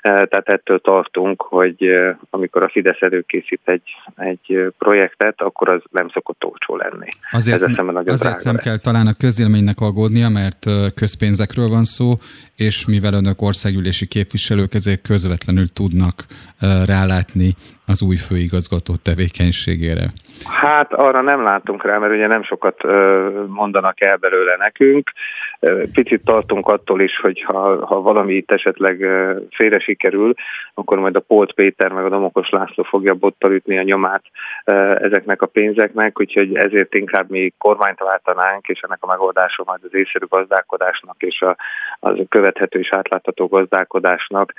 E, tehát ettől tartunk, hogy e, amikor a Fidesz előkészít egy, egy projektet, akkor az nem szokott olcsó lenni. Azért, Ez azért nem lesz. kell talán a közélménynek aggódnia, mert e, közpénzekről van szó, és mivel önök országgyűlési képviselők, ezért közvetlenül tudnak rálátni az új főigazgató tevékenységére. Hát arra nem látunk rá, mert ugye nem sokat mondanak el belőle nekünk. Picit tartunk attól is, hogy ha, ha valami itt esetleg félre sikerül, akkor majd a Polt Péter meg a Domokos László fogja bottal ütni a nyomát ezeknek a pénzeknek, úgyhogy ezért inkább mi kormányt váltanánk, és ennek a megoldása majd az észszerű gazdálkodásnak és a, az követhető és átlátható gazdálkodásnak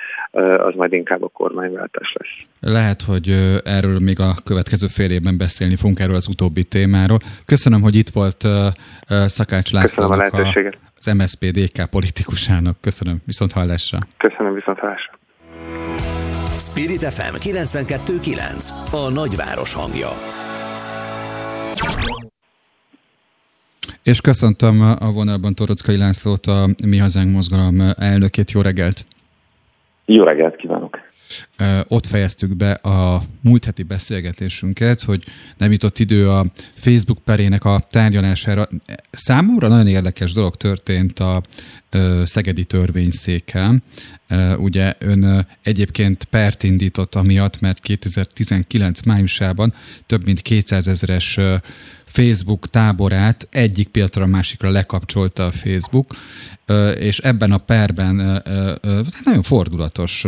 az majd inkább a kormányváltás lesz. Lehet, hogy erről még a következő fél évben beszélni fogunk erről az utóbbi témáról. Köszönöm, hogy itt volt Szakács László. a, a az MSZP-DK politikusának. Köszönöm, viszont hallásra. Köszönöm, viszont hallásra. Spirit FM 92.9 A nagyváros hangja. És köszöntöm a vonalban Torockai Lászlót, a Mi Hazánk mozgalom elnökét. Jó reggelt! Jó reggelt kívánok! Ott fejeztük be a múlt heti beszélgetésünket, hogy nem jutott idő a Facebook perének a tárgyalására. Számomra nagyon érdekes dolog történt a Szegedi törvényszéken. Ugye ön egyébként pert indított amiatt, mert 2019 májusában több mint 200 ezeres Facebook táborát egyik piatra a másikra lekapcsolta a Facebook, és ebben a perben nagyon fordulatos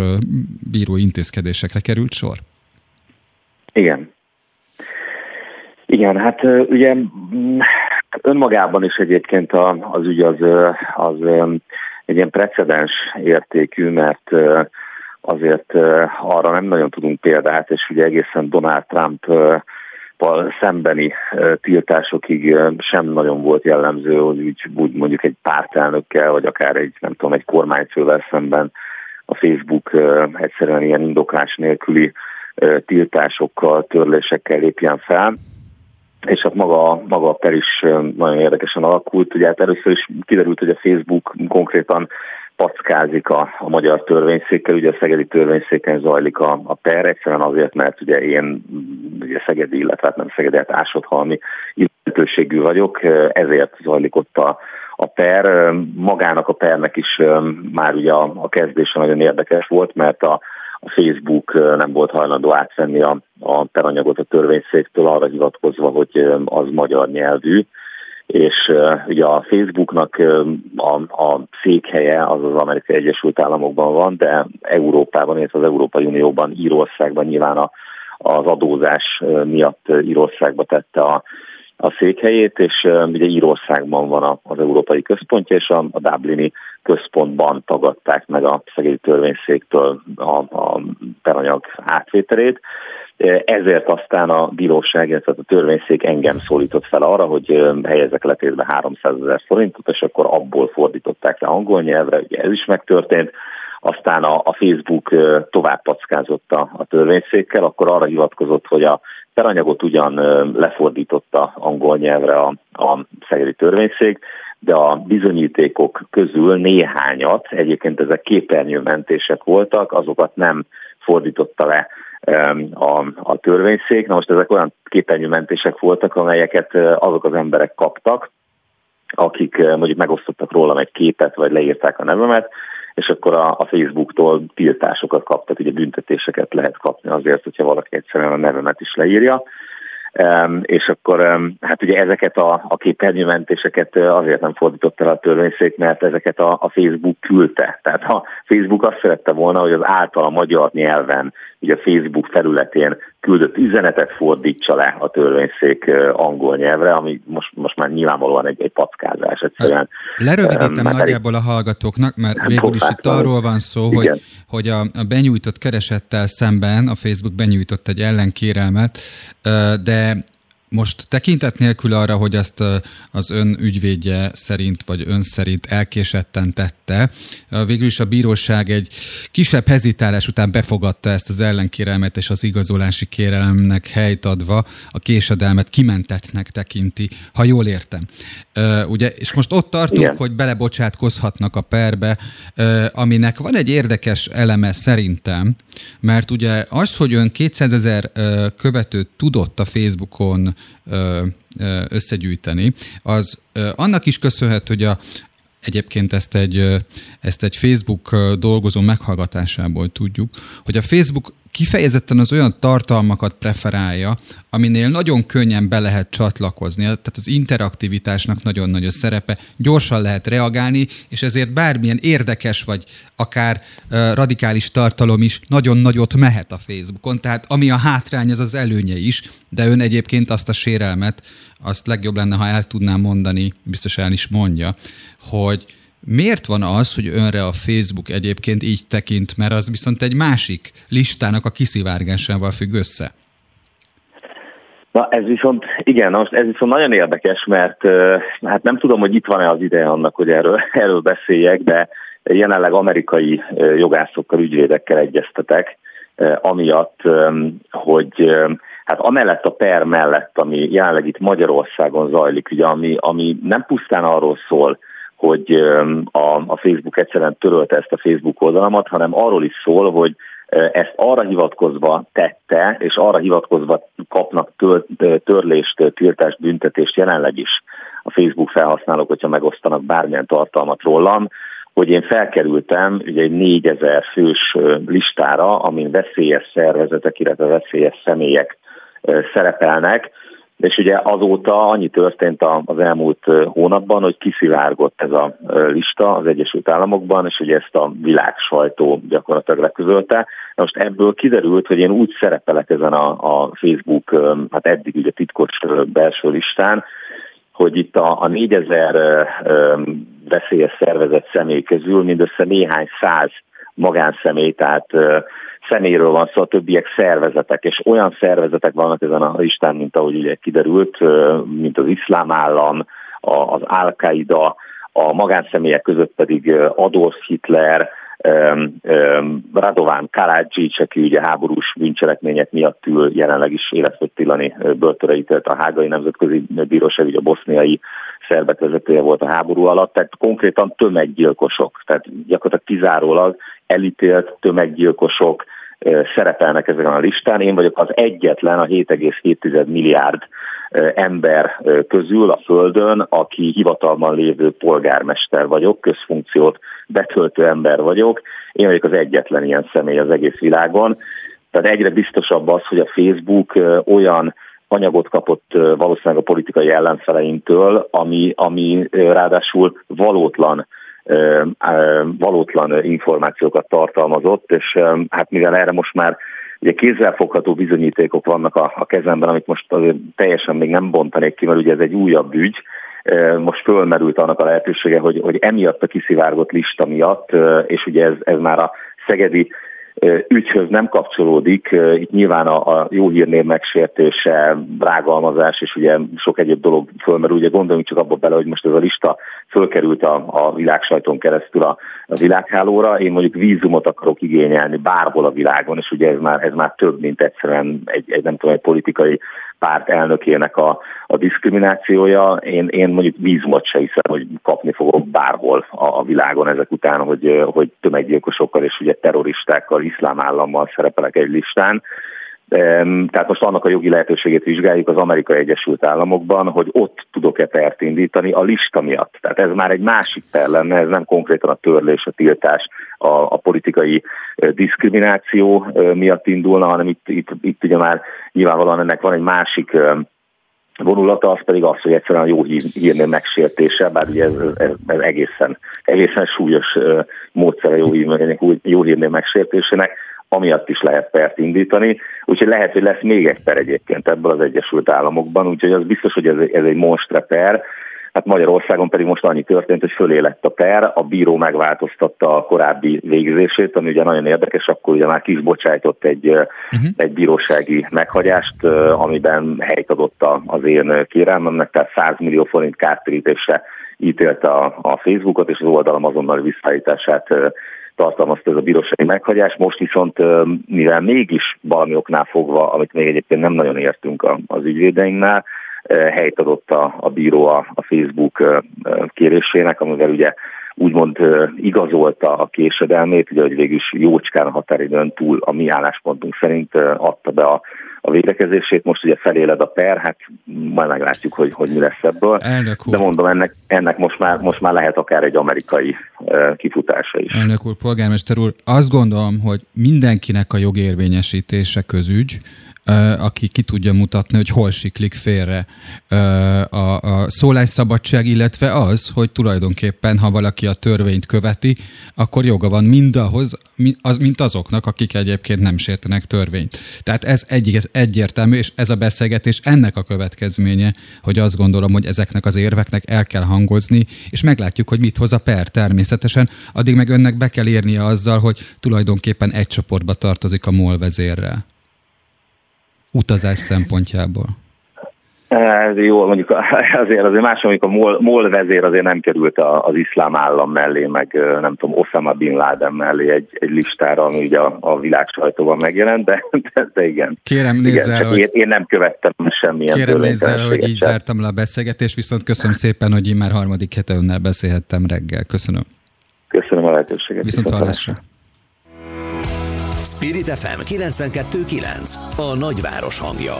bíró intézkedésekre került sor. Igen. Igen, hát ugye mm, önmagában is egyébként az ügy az, az egy ilyen precedens értékű, mert azért arra nem nagyon tudunk példát, és ugye egészen Donald Trump szembeni tiltásokig sem nagyon volt jellemző, hogy úgy, mondjuk egy pártelnökkel, vagy akár egy, nem tudom, egy kormányfővel szemben a Facebook egyszerűen ilyen indoklás nélküli tiltásokkal, törlésekkel lépjen fel. És hát maga, maga a per is nagyon érdekesen alakult. Ugye hát először is kiderült, hogy a Facebook konkrétan packázik a, a magyar törvényszékkel, ugye a szegedi törvényszéken zajlik a, a per, egyszerűen azért, mert ugye én ugye szegedi, illetve hát nem szegedi, hát ásodhalmi illetőségű vagyok, ezért zajlik ott a, a per. Magának a pernek is már ugye a, a kezdése nagyon érdekes volt, mert a, a Facebook nem volt hajlandó átvenni a, a peranyagot a törvényszéktől arra hivatkozva, hogy az magyar nyelvű, és ugye a Facebooknak a, a székhelye az az Amerikai Egyesült Államokban van, de Európában, illetve az Európai Unióban, Írországban nyilván a, az adózás miatt Írországba tette a, a székhelyét, és uh, ugye Írországban van az Európai Központja, és a, a Dublini központban tagadták meg a szegély törvényszéktől a, a peranyag átvételét. Ezért aztán a bíróság, illetve a törvényszék engem szólított fel arra, hogy helyezzek letétbe 300 ezer forintot, és akkor abból fordították le angol nyelvre, ugye ez is megtörtént. Aztán a, a Facebook tovább packázott a, a törvényszékkel, akkor arra hivatkozott, hogy a peranyagot ugyan lefordította angol nyelvre a, a szegedi törvényszék, de a bizonyítékok közül néhányat, egyébként ezek képernyőmentések voltak, azokat nem fordította le a, a törvényszék. Na most ezek olyan képernyőmentések voltak, amelyeket azok az emberek kaptak, akik mondjuk megosztottak rólam egy képet, vagy leírták a nevemet, és akkor a, a Facebooktól tiltásokat kaptak, ugye büntetéseket lehet kapni azért, hogyha valaki egyszerűen a nevemet is leírja. Um, és akkor um, hát ugye ezeket a, a képernyőmentéseket azért nem fordított el a törvényszék, mert ezeket a, a Facebook küldte. Tehát ha Facebook azt szerette volna, hogy az általa magyar nyelven, ugye a Facebook felületén küldött üzenetet fordítsa le a törvényszék angol nyelvre, ami most, most már nyilvánvalóan egy, egy packázás egyszerűen. Lerövidítem um, nagyjából a hallgatóknak, mert hát végül is itt arról van szó, hogy, hogy a, a benyújtott keresettel szemben a Facebook benyújtott egy ellenkérelmet, de most tekintet nélkül arra, hogy ezt az ön ügyvédje szerint, vagy ön szerint elkésetten tette, végül is a bíróság egy kisebb hezitálás után befogadta ezt az ellenkérelmet, és az igazolási kérelemnek helyt adva a késedelmet kimentetnek tekinti, ha jól értem. Ugye, és most ott tartunk, Igen. hogy belebocsátkozhatnak a perbe, aminek van egy érdekes eleme szerintem, mert ugye az, hogy ön 200 ezer követőt tudott a Facebookon összegyűjteni, az annak is köszönhető, hogy a, Egyébként ezt egy, ezt egy Facebook dolgozó meghallgatásából tudjuk, hogy a Facebook kifejezetten az olyan tartalmakat preferálja, aminél nagyon könnyen be lehet csatlakozni. Tehát az interaktivitásnak nagyon nagy a szerepe, gyorsan lehet reagálni, és ezért bármilyen érdekes vagy akár radikális tartalom is nagyon nagyot mehet a Facebookon. Tehát ami a hátrány, az az előnye is, de ön egyébként azt a sérelmet, azt legjobb lenne, ha el tudnám mondani, biztos el is mondja, hogy Miért van az, hogy önre a Facebook egyébként így tekint, mert az viszont egy másik listának a kiszivárgásával függ össze? Na ez viszont, igen, most ez viszont nagyon érdekes, mert hát nem tudom, hogy itt van-e az ideje annak, hogy erről, erről beszéljek, de jelenleg amerikai jogászokkal, ügyvédekkel egyeztetek, amiatt, hogy hát amellett a per mellett, ami jelenleg itt Magyarországon zajlik, ugye, ami, ami nem pusztán arról szól, hogy a, a Facebook egyszerűen törölte ezt a Facebook oldalamat, hanem arról is szól, hogy ezt arra hivatkozva tette, és arra hivatkozva kapnak tör, törlést, tiltást, büntetést jelenleg is a Facebook felhasználók, hogyha megosztanak bármilyen tartalmat rólam, hogy én felkerültem ugye egy 4000 fős listára, amin veszélyes szervezetek, illetve veszélyes személyek szerepelnek, és ugye azóta annyi történt az elmúlt hónapban, hogy kiszivárgott ez a lista az Egyesült Államokban, és ugye ezt a világ sajtó gyakorlatilag leközölte. Most ebből kiderült, hogy én úgy szerepelek ezen a, a Facebook, hát eddig ugye titkos belső listán, hogy itt a, a 4000 veszélyes szervezet személy közül mindössze néhány száz magánszemély, tehát személyről van szó, a többiek szervezetek, és olyan szervezetek vannak ezen a listán, mint ahogy ugye kiderült, mint az iszlám állam, az Al-Qaida, a magánszemélyek között pedig Adolf Hitler, Radován Karácsics, aki ugye háborús bűncselekmények miatt ül jelenleg is életfogytillani börtönre ítélt a Hágai Nemzetközi Bíróság, ugye a boszniai szerbek vezetője volt a háború alatt, tehát konkrétan tömeggyilkosok, tehát gyakorlatilag kizárólag elítélt tömeggyilkosok szerepelnek ezeken a listán. Én vagyok az egyetlen a 7,7 milliárd ember közül a Földön, aki hivatalban lévő polgármester vagyok, közfunkciót betöltő ember vagyok. Én vagyok az egyetlen ilyen személy az egész világon. Tehát egyre biztosabb az, hogy a Facebook olyan anyagot kapott valószínűleg a politikai ellenfeleintől, ami, ami ráadásul valótlan valótlan információkat tartalmazott, és hát mivel erre most már ugye kézzelfogható bizonyítékok vannak a, kezemben, amit most teljesen még nem bontanék ki, mert ugye ez egy újabb ügy, most fölmerült annak a lehetősége, hogy, hogy emiatt a kiszivárgott lista miatt, és ugye ez, ez már a szegedi ügyhöz nem kapcsolódik. Itt nyilván a, a jó hírnév megsértése, rágalmazás és ugye sok egyéb dolog fölmerül. Ugye gondoljunk csak abba bele, hogy most ez a lista fölkerült a, a világsajton keresztül a, a világhálóra. Én mondjuk vízumot akarok igényelni bárhol a világon, és ugye ez már, ez már több, mint egyszerűen egy, egy nem tudom, egy politikai párt elnökének a, a diszkriminációja. Én, én mondjuk vízumot se hiszem, hogy kapni fogok bárhol a, a világon ezek után, hogy, hogy tömeggyilkosokkal és ugye terroristákkal, iszlám állammal szerepelek egy listán. Tehát most annak a jogi lehetőségét vizsgáljuk az Amerikai Egyesült Államokban, hogy ott tudok-e pert indítani a lista miatt. Tehát ez már egy másik per lenne, ez nem konkrétan a törlés, a tiltás, a, a politikai diszkrimináció miatt indulna, hanem itt, itt, itt ugye már nyilvánvalóan ennek van egy másik vonulata, az pedig az, hogy egyszerűen a jó hírnév megsértése, bár ugye ez, ez, ez egészen, egészen súlyos módszer a jó, jó hírnév megsértésének, amiatt is lehet pert indítani, úgyhogy lehet, hogy lesz még egy per egyébként ebből az Egyesült Államokban, úgyhogy az biztos, hogy ez, ez egy monstre per, Hát Magyarországon pedig most annyi történt, hogy fölé lett a per, a bíró megváltoztatta a korábbi végzését, ami ugye nagyon érdekes, akkor ugye már kisbocsájtott egy, uh-huh. egy bírósági meghagyást, amiben helyt adott az én kérelmemnek, tehát 100 millió forint kártérítésre ítélte a, a Facebookot, és az oldalam azonnal visszaállítását tartalmazta ez a bírósági meghagyás. Most viszont, mivel mégis valami oknál fogva, amit még egyébként nem nagyon értünk az ügyvédeinknál, helyt adott a, a bíró a, a Facebook kérésének, amivel ugye úgymond igazolta a késedelmét, ugye, hogy végül is jócskán a határidőn túl a mi álláspontunk szerint adta be a, a védekezését. Most ugye feléled a per, hát majd meglátjuk, hogy, hogy mi lesz ebből. Elnök úr. De mondom, ennek, ennek most, már, most már lehet akár egy amerikai kifutása is. Elnök úr, polgármester úr, azt gondolom, hogy mindenkinek a jogérvényesítése közügy, aki ki tudja mutatni, hogy hol siklik félre a, a szólásszabadság, illetve az, hogy tulajdonképpen, ha valaki a törvényt követi, akkor joga van mindahhoz, mint azoknak, akik egyébként nem sértenek törvényt. Tehát ez egy, egyértelmű, és ez a beszélgetés ennek a következménye, hogy azt gondolom, hogy ezeknek az érveknek el kell hangozni, és meglátjuk, hogy mit hoz a per természetesen. Addig meg önnek be kell érnie azzal, hogy tulajdonképpen egy csoportba tartozik a MOL vezérrel utazás szempontjából? Ez jó, mondjuk azért azért más, amikor a MOL, MOL vezér azért nem került az iszlám állam mellé, meg nem tudom, Osama Bin Laden mellé egy, egy listára, ami ugye a, a világ sajtóban megjelent, de, de, de igen. Kérem nézzel, igen, hogy... én, én nem követtem semmilyen Kérem nézzel, hogy így sem. zártam le a beszélgetést, viszont köszönöm szépen, hogy én már harmadik hete önnel beszélhettem reggel. Köszönöm. Köszönöm a lehetőséget. Viszont hallásra. Spirit FM 92.9 A nagyváros hangja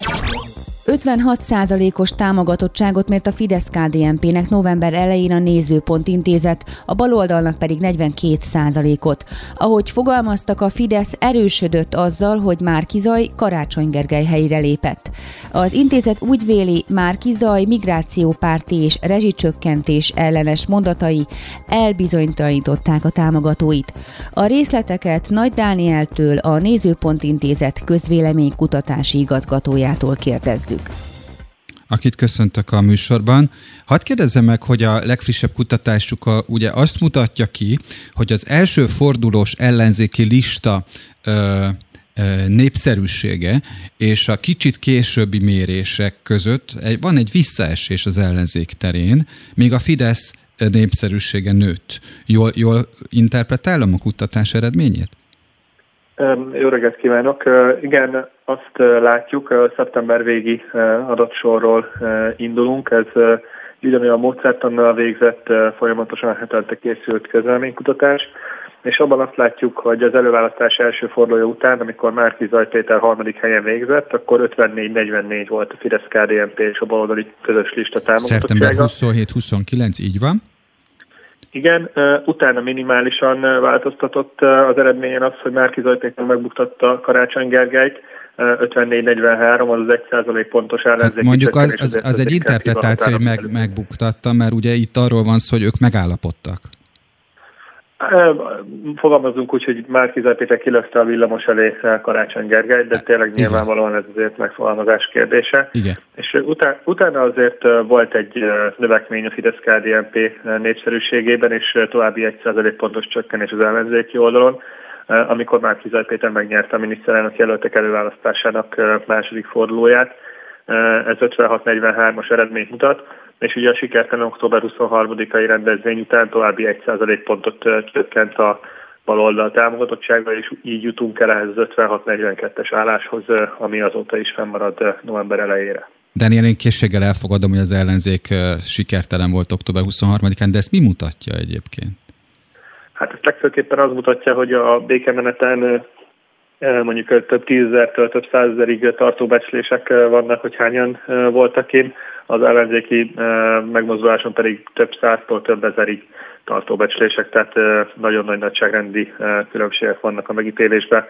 Thank you. 56%-os támogatottságot mért a Fidesz-KDNP-nek november elején a Nézőpont intézet, a baloldalnak pedig 42%-ot. Ahogy fogalmaztak, a Fidesz erősödött azzal, hogy Márki Zaj Karácsony Gergely helyére lépett. Az intézet úgy véli, Márki Zaj migrációpárti és rezsicsökkentés ellenes mondatai elbizonytalanították a támogatóit. A részleteket Nagy Dánieltől a Nézőpont intézet közvéleménykutatási igazgatójától kérdezzük akit köszöntök a műsorban. Hadd kérdezzem meg, hogy a legfrissebb kutatásuk a, ugye azt mutatja ki, hogy az első fordulós ellenzéki lista ö, népszerűsége és a kicsit későbbi mérések között egy, van egy visszaesés az ellenzék terén, míg a Fidesz népszerűsége nőtt. Jól, jól interpretálom a kutatás eredményét? Jó reggelt kívánok! Igen, azt látjuk, szeptember végi adatsorról indulunk. Ez ugyanolyan módszertannal végzett, folyamatosan hetente készült közleménykutatás, és abban azt látjuk, hogy az előválasztás első fordulója után, amikor Márki Zajpéter harmadik helyen végzett, akkor 54-44 volt a Fidesz-KDNP és a baloldali közös lista támogatottsága. Szeptember 27-29, így van? Igen, utána minimálisan változtatott az eredményen az, hogy Márki Zajpéter megbuktatta Karácsony Gergelyt, 54-43, az az 1 százalék pontos ellenzéki. Hát mondjuk az, az, az egy interpretáció, hogy meg, megbuktatta, mert ugye itt arról van szó, hogy ők megállapodtak. Fogalmazunk úgy, hogy már Péter kilökte a villamos elé Karácsony Gergely, de tényleg nyilvánvalóan ez azért megfogalmazás kérdése. Igen. És után, utána azért volt egy növekmény a fidesz KDNP népszerűségében, és további 1% pontos csökkenés az ellenzéki oldalon, amikor már Péter megnyerte a miniszterelnök jelöltek előválasztásának második fordulóját. Ez 56-43-as eredményt mutat és ugye a sikertelen október 23-ai rendezvény után további 1% pontot csökkent a baloldal támogatottsága, és így jutunk el ehhez az 56-42-es álláshoz, ami azóta is fennmarad november elejére. Daniel, én készséggel elfogadom, hogy az ellenzék sikertelen volt október 23-án, de ezt mi mutatja egyébként? Hát ezt legfőképpen az mutatja, hogy a békemeneten mondjuk több tízezertől több százezerig tartó becslések vannak, hogy hányan voltak én az ellenzéki megmozduláson pedig több száztól több ezerig tartó becslések, tehát nagyon nagy nagyságrendi különbségek vannak a megítélésben.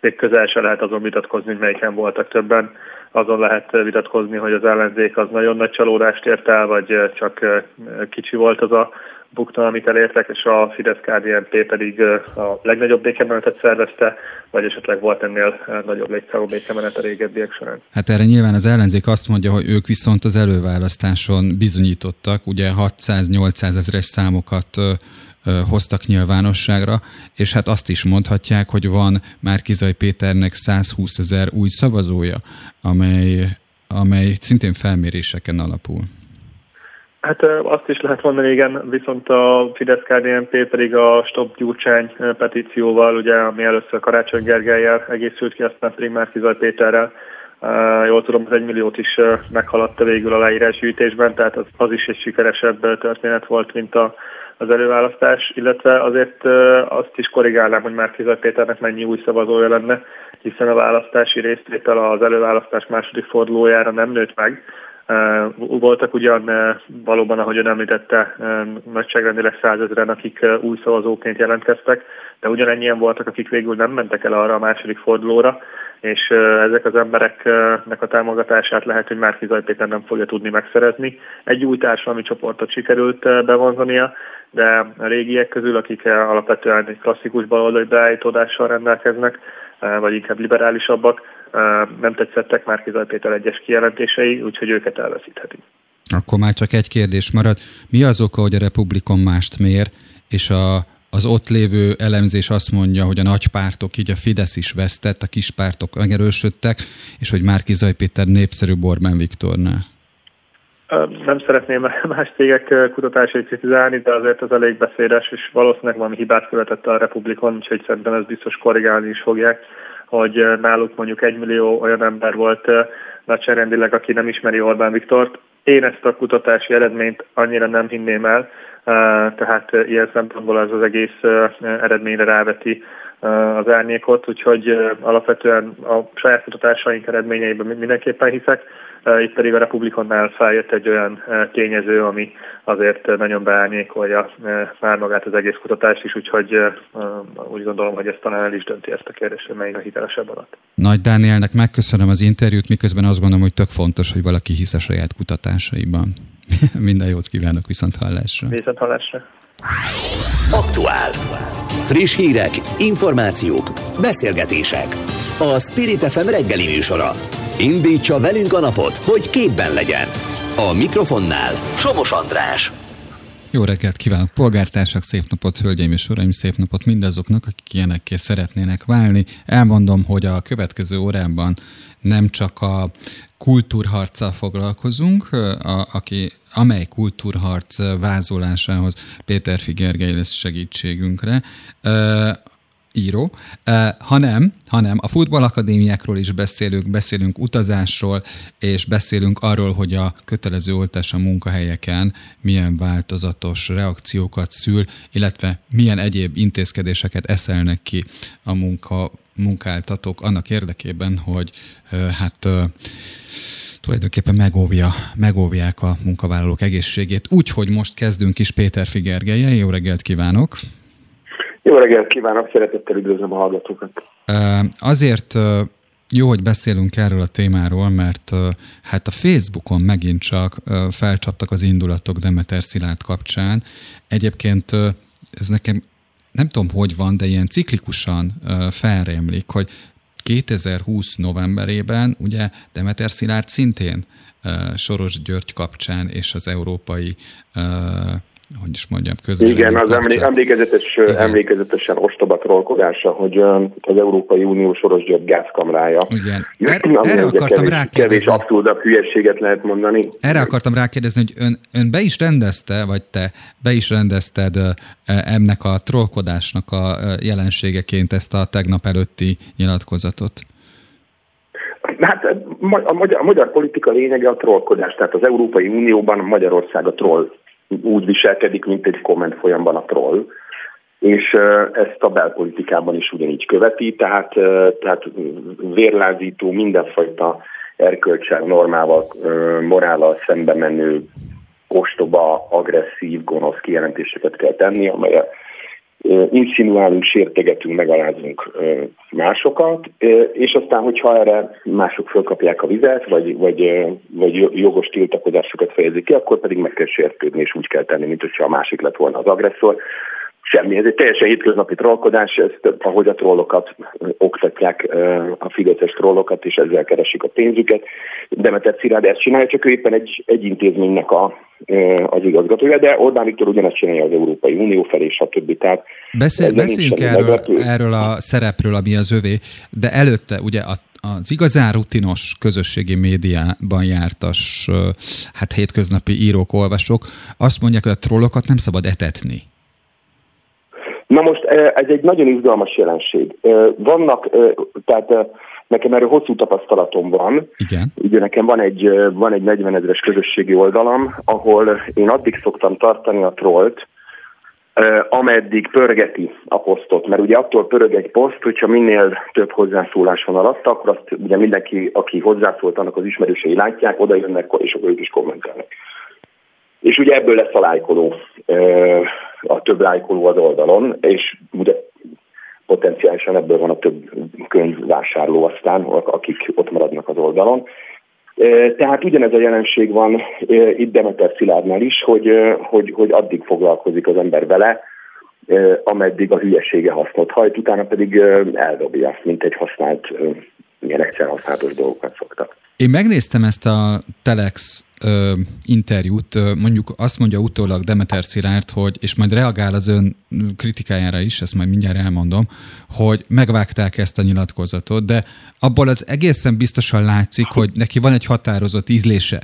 Még közel se lehet azon vitatkozni, hogy melyiken voltak többen. Azon lehet vitatkozni, hogy az ellenzék az nagyon nagy csalódást ért el, vagy csak kicsi volt az a bukta, amit elértek, és a fidesz KDNP pedig a legnagyobb békemenetet szervezte, vagy esetleg volt ennél nagyobb létszámú békemenet a régebbiek során. Hát erre nyilván az ellenzék azt mondja, hogy ők viszont az előválasztáson bizonyítottak, ugye 600-800 ezeres számokat hoztak nyilvánosságra, és hát azt is mondhatják, hogy van már Kizaj Péternek 120 ezer új szavazója, amely, amely szintén felméréseken alapul. Hát azt is lehet mondani, igen, viszont a fidesz KDNP pedig a Stop Gyurcsány petícióval, ugye, ami először Karácsony Gergelyel egészült ki, aztán pedig már Kizaj Péterrel, jól tudom, az egymilliót is meghaladta végül a leírásgyűjtésben, tehát az, az is egy sikeresebb történet volt, mint a, az előválasztás, illetve azért azt is korrigálnám, hogy már Kizaj Péternek mennyi új szavazója lenne, hiszen a választási résztétel az előválasztás második fordulójára nem nőtt meg, voltak ugyan valóban, ahogy ön említette, nagyságrendileg százezren, akik új szavazóként jelentkeztek, de ugyanennyien voltak, akik végül nem mentek el arra a második fordulóra, és ezek az embereknek a támogatását lehet, hogy Márki Péter nem fogja tudni megszerezni. Egy új társadalmi csoportot sikerült bevonzania, de a régiek közül, akik alapvetően egy klasszikus baloldali beállítódással rendelkeznek, vagy inkább liberálisabbak, nem tetszettek már Kizaj Péter egyes kijelentései, úgyhogy őket elveszítheti. Akkor már csak egy kérdés marad. Mi az oka, hogy a Republikon mást mér, és a, az ott lévő elemzés azt mondja, hogy a nagy pártok, így a Fidesz is vesztett, a kis pártok megerősödtek, és hogy már Kizaj Péter népszerű Borbán Viktornál? Nem szeretném más cégek kutatásait kritizálni, de azért az elég beszédes, és valószínűleg valami hibát követett a Republikon, úgyhogy szerintem ez biztos korrigálni is fogják hogy náluk mondjuk egy millió olyan ember volt nagyságrendileg, aki nem ismeri Orbán Viktort. Én ezt a kutatási eredményt annyira nem hinném el, eh, tehát ilyen szempontból az az egész eredményre ráveti az árnyékot, úgyhogy alapvetően a saját kutatásaink eredményeiben mindenképpen hiszek. Itt pedig a Republikonnál feljött egy olyan tényező, ami azért nagyon beárnyékolja már magát az egész kutatást is, úgyhogy úgy gondolom, hogy ez talán el is dönti ezt a kérdést, hogy melyik a hitelesebb adat. Nagy Dánielnek megköszönöm az interjút, miközben azt gondolom, hogy tök fontos, hogy valaki hisz a saját kutatásaiban. Minden jót kívánok, viszont hallásra. Viszont hallásra. Aktuál. Friss hírek, információk, beszélgetések. A Spirit FM reggeli műsora. Indítsa velünk a napot, hogy képben legyen. A mikrofonnál Somos András. Jó reggelt kívánok, polgártársak, szép napot, hölgyeim és uraim, szép napot mindazoknak, akik ilyenekké szeretnének válni. Elmondom, hogy a következő órában nem csak a kultúrharccal foglalkozunk, a, aki, amely kultúrharc vázolásához Péter Figergely lesz segítségünkre, író, hanem, hanem a futballakadémiákról is beszélünk, beszélünk utazásról, és beszélünk arról, hogy a kötelező oltás a munkahelyeken milyen változatos reakciókat szül, illetve milyen egyéb intézkedéseket eszelnek ki a munka, munkáltatók annak érdekében, hogy hát tulajdonképpen megóvja, megóvják a munkavállalók egészségét. Úgyhogy most kezdünk is Péter Figergelye. Jó reggelt kívánok! Jó reggelt kívánok, szeretettel üdvözlöm a hallgatókat. Azért jó, hogy beszélünk erről a témáról, mert hát a Facebookon megint csak felcsaptak az indulatok Demeter Szilárd kapcsán. Egyébként ez nekem nem tudom, hogy van, de ilyen ciklikusan felrémlik, hogy 2020 novemberében ugye Demeter Szilárd szintén Soros György kapcsán és az európai hogy is mondjam, közben. Igen, az emlé- emlékezetes, Igen. emlékezetesen ostoba trollkodása, hogy az Európai Unió Soros György gázkamrája. Igen. Er- erre akartam kevés, rákérdezni. Kevés abszurdabb hülyeséget lehet mondani. Erre akartam rákérdezni, hogy ön, ön be is rendezte, vagy te be is rendezted ennek a trollkodásnak a jelenségeként ezt a tegnap előtti nyilatkozatot? Hát a magyar, a magyar politika lényege a trollkodás, tehát az Európai Unióban Magyarország a troll úgy viselkedik, mint egy komment folyamban a troll, és ezt a belpolitikában is ugyanígy követi, tehát, tehát vérlázító, mindenfajta erkölcsel, normával, morállal szembe menő, ostoba, agresszív, gonosz kijelentéseket kell tenni, amelyek insinuálunk, sértegetünk, megalázunk másokat, és aztán, hogyha erre mások fölkapják a vizet, vagy, vagy, vagy jogos tiltakozásokat fejezik ki, akkor pedig meg kell sértődni, és úgy kell tenni, mint hogyha a másik lett volna az agresszor. Semmi, ez egy teljesen hétköznapi trollkodás, ezt, ahogy a trollokat oktatják, a fideszes trollokat, és ezzel keresik a pénzüket. Demeter Szilárd ezt csinálja, csak ő éppen egy, egy intézménynek a, az igazgatója, de Orbán Viktor ugyanezt csinálja az Európai Unió felé, stb. Tehát Beszél, beszéljünk erről, erről a szerepről, ami az övé, de előtte ugye a az igazán rutinos közösségi médiában jártas, hát hétköznapi írók, olvasók azt mondják, hogy a trollokat nem szabad etetni. Na most ez egy nagyon izgalmas jelenség. Vannak, tehát nekem erről hosszú tapasztalatom van. Igen. Ugye nekem van egy, van egy 40 ezeres közösségi oldalam, ahol én addig szoktam tartani a trollt, ameddig pörgeti a posztot. Mert ugye attól pörög egy poszt, hogyha minél több hozzászólás van alatt, akkor azt ugye mindenki, aki hozzászólt, annak az ismerősei látják, oda jönnek, és akkor ők is kommentelnek. És ugye ebből lesz a lájkoló, a több lájkoló az oldalon, és ugye potenciálisan ebből van a több könyvvásárló aztán, akik ott maradnak az oldalon. Tehát ugyanez a jelenség van itt Demeter Szilárdnál is, hogy, hogy, hogy addig foglalkozik az ember vele, ameddig a hülyesége hasznot hajt, utána pedig eldobja, mint egy használt, ilyen egyszer használatos dolgokat szoktak. Én megnéztem ezt a Telex ö, interjút, ö, mondjuk azt mondja utólag Demeter Szilárd, hogy, és majd reagál az ön kritikájára is, ezt majd mindjárt elmondom, hogy megvágták ezt a nyilatkozatot, de abból az egészen biztosan látszik, hogy neki van egy határozott ízlése,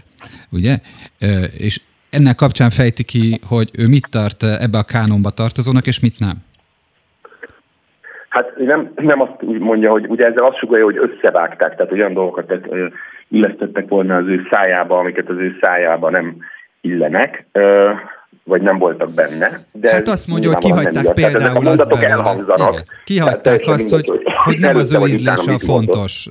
ugye? Ö, és ennek kapcsán fejti ki, hogy ő mit tart ebbe a kánonba tartozónak, és mit nem. Hát nem, nem azt mondja, hogy ugye ezzel azt sugalja, hogy összevágták, tehát olyan dolgokat illesztettek volna az ő szájába, amiket az ő szájába nem illenek, vagy nem voltak benne. De hát azt mondja, hogy kihagyták például az elhangzanak. Kihagyták azt, hogy, hogy nem az ő ízlése a fontos,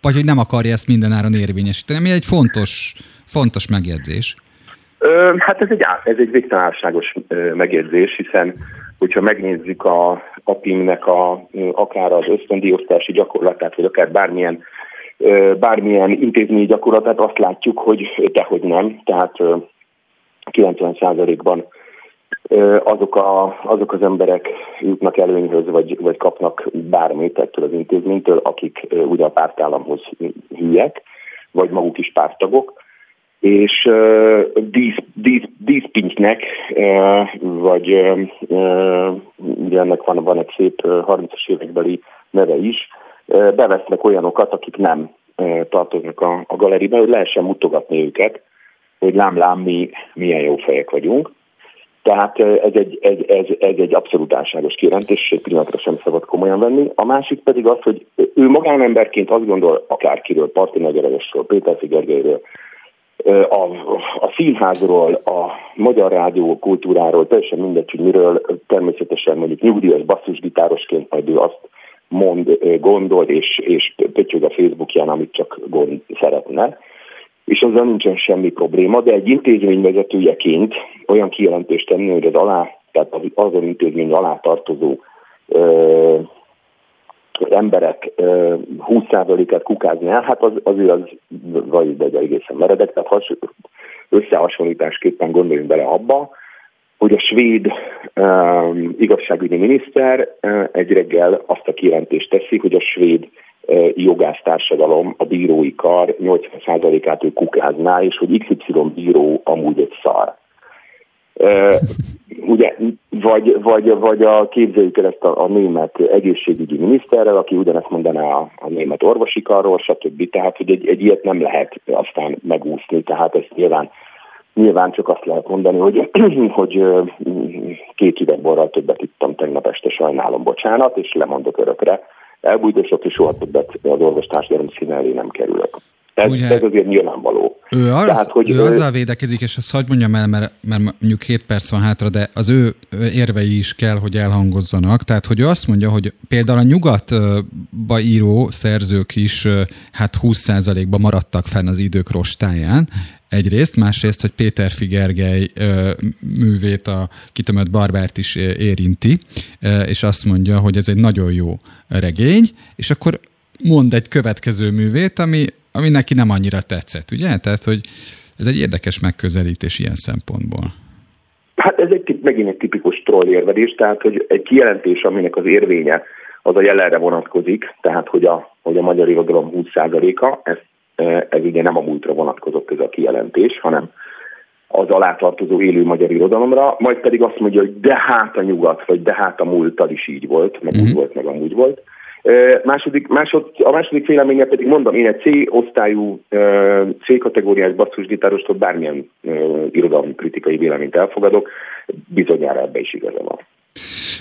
vagy hogy nem akarja ezt mindenáron érvényesíteni, ami egy fontos, fontos megjegyzés. Hát ez egy, ez egy végtelenságos megjegyzés, hiszen hogyha megnézzük a APIM-nek a, akár az ösztöndíjosztási gyakorlatát, vagy akár bármilyen bármilyen intézményi gyakorlatát, azt látjuk, hogy dehogy nem. Tehát 90%-ban azok, a, azok az emberek jutnak előnyhöz, vagy, vagy kapnak bármit ettől az intézménytől, akik ugye a pártállamhoz hülyek, vagy maguk is pártagok, és dísz, dísz, díszpintynek, vagy ugye ennek van, van egy szép 30-as évekbeli neve is, bevesznek olyanokat, akik nem tartoznak a, a galeriben, hogy lehessen mutogatni őket, hogy lám-lám mi milyen jó fejek vagyunk. Tehát ez egy, egy, ez, ez egy abszolút álságos kijelentés, egy pillanatra sem szabad komolyan venni. A másik pedig az, hogy ő magánemberként azt gondol akárkiről, Parti Nagyeregesről, Péter Figergelyről, a, a színházról, a magyar rádió kultúráról, teljesen mindegy, hogy miről, természetesen mondjuk nyugdíjas basszusgitárosként majd ő azt mond, gondol, és, és pötyög a Facebookján, amit csak gond szeretne, és azzal nincsen semmi probléma, de egy intézmény vezetőjeként olyan kijelentést tenni, hogy az alá, tehát az, azon intézmény alá tartozó ö, emberek ö, 20%-át kukázni el, hát az, azért az vagy egy egészen meredek, tehát has, összehasonlításképpen gondoljunk bele abba, hogy a svéd um, igazságügyi miniszter uh, egy reggel azt a kijelentést teszi, hogy a svéd uh, jogásztársadalom, a bírói kar 80%-át ő kukázná, és hogy XY bíró amúgy egy szar. Uh, ugye, vagy, vagy, vagy a képzeljük el ezt a, a német egészségügyi miniszterrel, aki ugyanezt mondaná a, a német orvosi karról, stb. Tehát, hogy egy, egy ilyet nem lehet aztán megúszni, tehát ezt nyilván Nyilván csak azt lehet mondani, hogy, hogy két üvegborral többet ittam tegnap este, sajnálom, bocsánat, és lemondok örökre. Elbújdosok, és soha többet az orvostársadalom színe elé nem kerülök. Ez, Ugye, ez azért nyilvánvaló. Ő, az, Tehát, hogy ő, ő azzal védekezik, és azt hagyd mondjam el, mert, mert mondjuk 7 perc van hátra, de az ő érvei is kell, hogy elhangozzanak. Tehát, hogy ő azt mondja, hogy például a nyugatba író szerzők is hát 20%-ba maradtak fenn az idők rostáján, egyrészt, másrészt, hogy Péter Figergely művét, a kitömött barbárt is érinti, és azt mondja, hogy ez egy nagyon jó regény, és akkor mond egy következő művét, ami, ami neki nem annyira tetszett, ugye? Tehát, hogy ez egy érdekes megközelítés ilyen szempontból. Hát ez egy megint egy tipikus troll érvedés, tehát hogy egy kijelentés, aminek az érvénye az a jelenre vonatkozik, tehát hogy a, hogy a magyar irodalom 20%-a, ezt ez ugye nem a múltra vonatkozott ez a kijelentés, hanem az alátartozó élő magyar irodalomra, majd pedig azt mondja, hogy de hát a nyugat, vagy de hát a múlttal is így volt, meg uh-huh. úgy volt, meg amúgy volt. Második, másod, a második véleménye pedig mondom, én egy C osztályú, C kategóriás basszusgitárostól bármilyen irodalmi kritikai véleményt elfogadok, bizonyára ebbe is igaza van.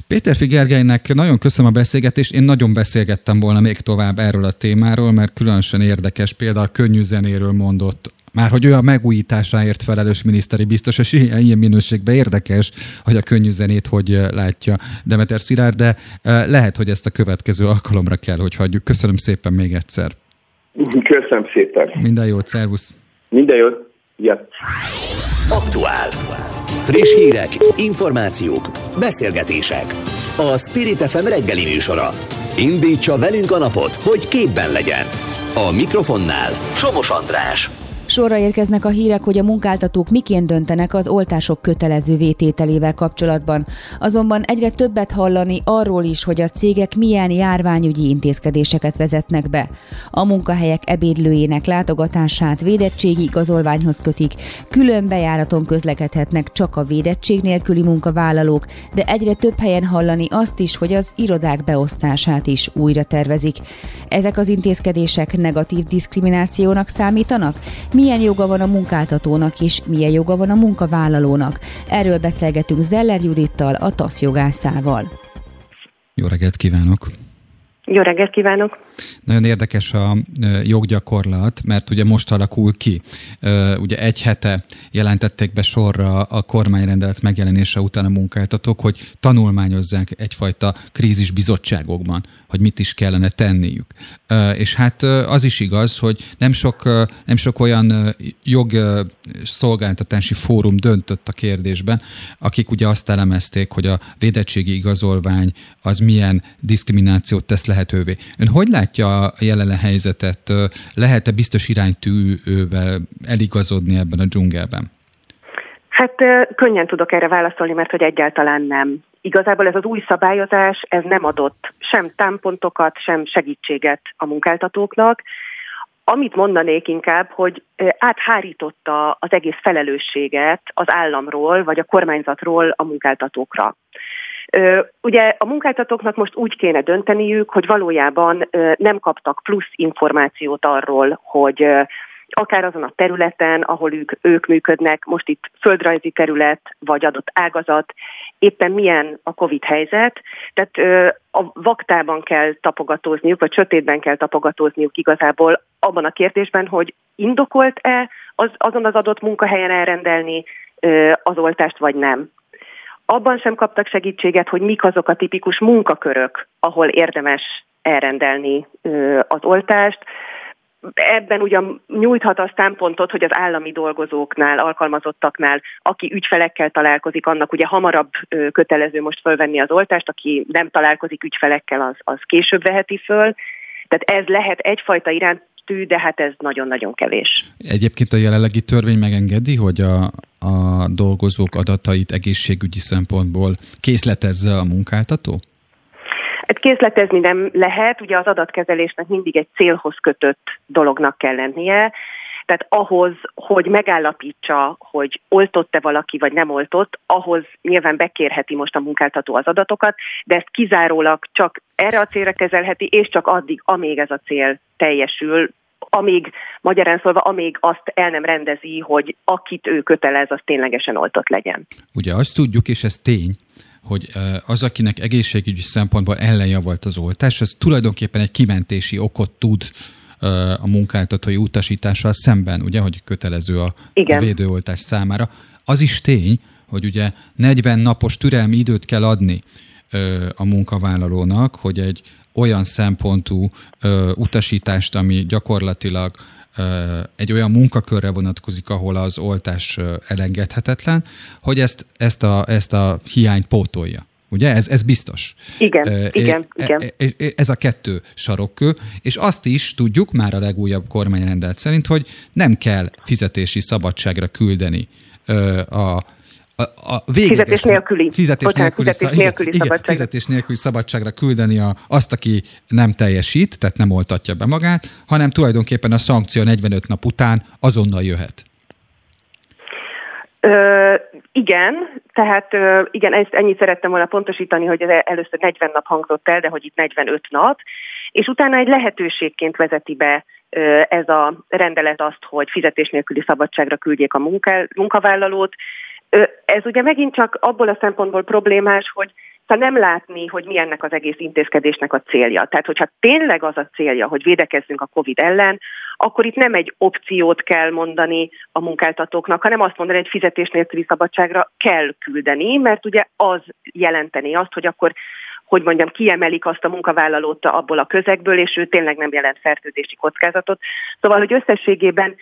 Péter Figergelynek nagyon köszönöm a beszélgetést. Én nagyon beszélgettem volna még tovább erről a témáról, mert különösen érdekes például a könnyű zenéről mondott már hogy ő a megújításáért felelős miniszteri biztos, és ilyen, ilyen minőségben érdekes, hogy a könnyű zenét hogy látja Demeter Szilárd, de eh, lehet, hogy ezt a következő alkalomra kell, hogy hagyjuk. Köszönöm szépen még egyszer. Köszönöm szépen. Minden jót, szervusz. Minden jót. Ja. Aktuál. Friss hírek, információk, beszélgetések. A Spirit FM reggeli műsora. Indítsa velünk a napot, hogy képben legyen. A mikrofonnál Somos András. Sorra érkeznek a hírek, hogy a munkáltatók miként döntenek az oltások kötelező vétételével kapcsolatban. Azonban egyre többet hallani arról is, hogy a cégek milyen járványügyi intézkedéseket vezetnek be. A munkahelyek ebédlőjének látogatását védettségi igazolványhoz kötik, külön bejáraton közlekedhetnek csak a védettség nélküli munkavállalók, de egyre több helyen hallani azt is, hogy az irodák beosztását is újra tervezik. Ezek az intézkedések negatív diszkriminációnak számítanak? Milyen joga van a munkáltatónak és milyen joga van a munkavállalónak? Erről beszélgetünk Zeller Judittal, a TASZ jogászával. Jó reggelt kívánok! Jó reggelt kívánok! Nagyon érdekes a joggyakorlat, mert ugye most alakul ki. Ugye egy hete jelentették be sorra a kormányrendelet megjelenése után a munkáltatók, hogy tanulmányozzák egyfajta krízis bizottságokban, hogy mit is kellene tenniük. És hát az is igaz, hogy nem sok, nem sok olyan jogszolgáltatási fórum döntött a kérdésben, akik ugye azt elemezték, hogy a védettségi igazolvány az milyen diszkriminációt tesz lehetővé. Ön hogy lát látja a jelenleg helyzetet? Lehet-e biztos iránytűvel eligazodni ebben a dzsungelben? Hát könnyen tudok erre válaszolni, mert hogy egyáltalán nem. Igazából ez az új szabályozás, ez nem adott sem támpontokat, sem segítséget a munkáltatóknak. Amit mondanék inkább, hogy áthárította az egész felelősséget az államról vagy a kormányzatról a munkáltatókra. Ugye a munkáltatóknak most úgy kéne dönteniük, hogy valójában nem kaptak plusz információt arról, hogy akár azon a területen, ahol ők, ők működnek, most itt földrajzi terület vagy adott ágazat, éppen milyen a COVID helyzet. Tehát a vaktában kell tapogatózniuk, vagy sötétben kell tapogatózniuk igazából abban a kérdésben, hogy indokolt-e az, azon az adott munkahelyen elrendelni az oltást, vagy nem abban sem kaptak segítséget, hogy mik azok a tipikus munkakörök, ahol érdemes elrendelni az oltást. Ebben ugyan nyújthat a szempontot, hogy az állami dolgozóknál, alkalmazottaknál, aki ügyfelekkel találkozik, annak ugye hamarabb kötelező most fölvenni az oltást, aki nem találkozik ügyfelekkel, az, az később veheti föl. Tehát ez lehet egyfajta iránt tű, de hát ez nagyon-nagyon kevés. Egyébként a jelenlegi törvény megengedi, hogy a, a dolgozók adatait egészségügyi szempontból készletezze a munkáltató? Hát készletezni nem lehet, ugye az adatkezelésnek mindig egy célhoz kötött dolognak kell lennie, tehát ahhoz, hogy megállapítsa, hogy oltott-e valaki, vagy nem oltott, ahhoz nyilván bekérheti most a munkáltató az adatokat, de ezt kizárólag csak erre a célra kezelheti, és csak addig, amíg ez a cél teljesül, amíg, magyarán szólva, amíg azt el nem rendezi, hogy akit ő kötelez, az ténylegesen oltott legyen. Ugye azt tudjuk, és ez tény, hogy az, akinek egészségügyi szempontból ellenjavalt az oltás, az tulajdonképpen egy kimentési okot tud a munkáltatói utasítással szemben, ugye, hogy kötelező a, Igen. védőoltás számára. Az is tény, hogy ugye 40 napos türelmi időt kell adni a munkavállalónak, hogy egy olyan szempontú ö, utasítást, ami gyakorlatilag egy olyan munkakörre vonatkozik, ahol az oltás elengedhetetlen, hogy ezt, ezt, a, ezt a hiányt pótolja. Ugye? Ez, ez biztos. Igen, e, igen, e, igen. Ez a kettő sarokkő, és azt is tudjuk már a legújabb kormányrendelt szerint, hogy nem kell fizetési szabadságra küldeni a a, a fizetés nélküli, fizetés bocsánat, nélküli, fizetés nélküli igen, szabadságra. fizetés nélküli szabadságra küldeni a, azt, aki nem teljesít, tehát nem oltatja be magát, hanem tulajdonképpen a szankció 45 nap után azonnal jöhet. Ö, igen, tehát ö, igen, ezt ennyit szerettem volna pontosítani, hogy először 40 nap hangzott el, de hogy itt 45 nap, és utána egy lehetőségként vezeti be ez a rendelet azt, hogy fizetés nélküli szabadságra küldjék a munka, munkavállalót, ez ugye megint csak abból a szempontból problémás, hogy szóval nem látni, hogy mi ennek az egész intézkedésnek a célja. Tehát, hogyha tényleg az a célja, hogy védekezzünk a COVID ellen, akkor itt nem egy opciót kell mondani a munkáltatóknak, hanem azt mondani, hogy fizetés nélküli szabadságra kell küldeni, mert ugye az jelenteni azt, hogy akkor hogy mondjam, kiemelik azt a munkavállalót abból a közegből, és ő tényleg nem jelent fertőzési kockázatot. Szóval, hogy összességében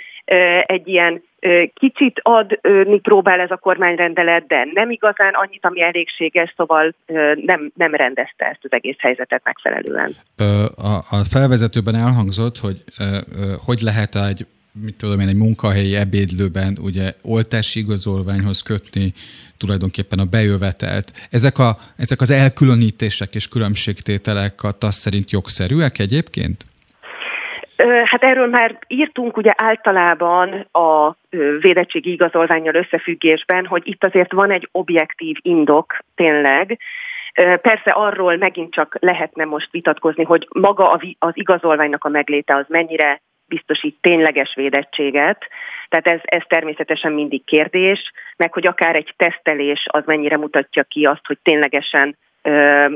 egy ilyen kicsit adni próbál ez a kormányrendelet, de nem igazán annyit, ami elégséges, szóval nem, nem rendezte ezt az egész helyzetet megfelelően. A, a felvezetőben elhangzott, hogy hogy lehet egy mit tudom én, egy munkahelyi ebédlőben ugye oltási igazolványhoz kötni tulajdonképpen a bejövetelt. Ezek, a, ezek az elkülönítések és különbségtételek a TASZ szerint jogszerűek egyébként? Hát erről már írtunk ugye általában a védettségi igazolványjal összefüggésben, hogy itt azért van egy objektív indok tényleg, Persze arról megint csak lehetne most vitatkozni, hogy maga az igazolványnak a megléte az mennyire biztosít tényleges védettséget. Tehát ez, ez természetesen mindig kérdés, meg hogy akár egy tesztelés az mennyire mutatja ki azt, hogy ténylegesen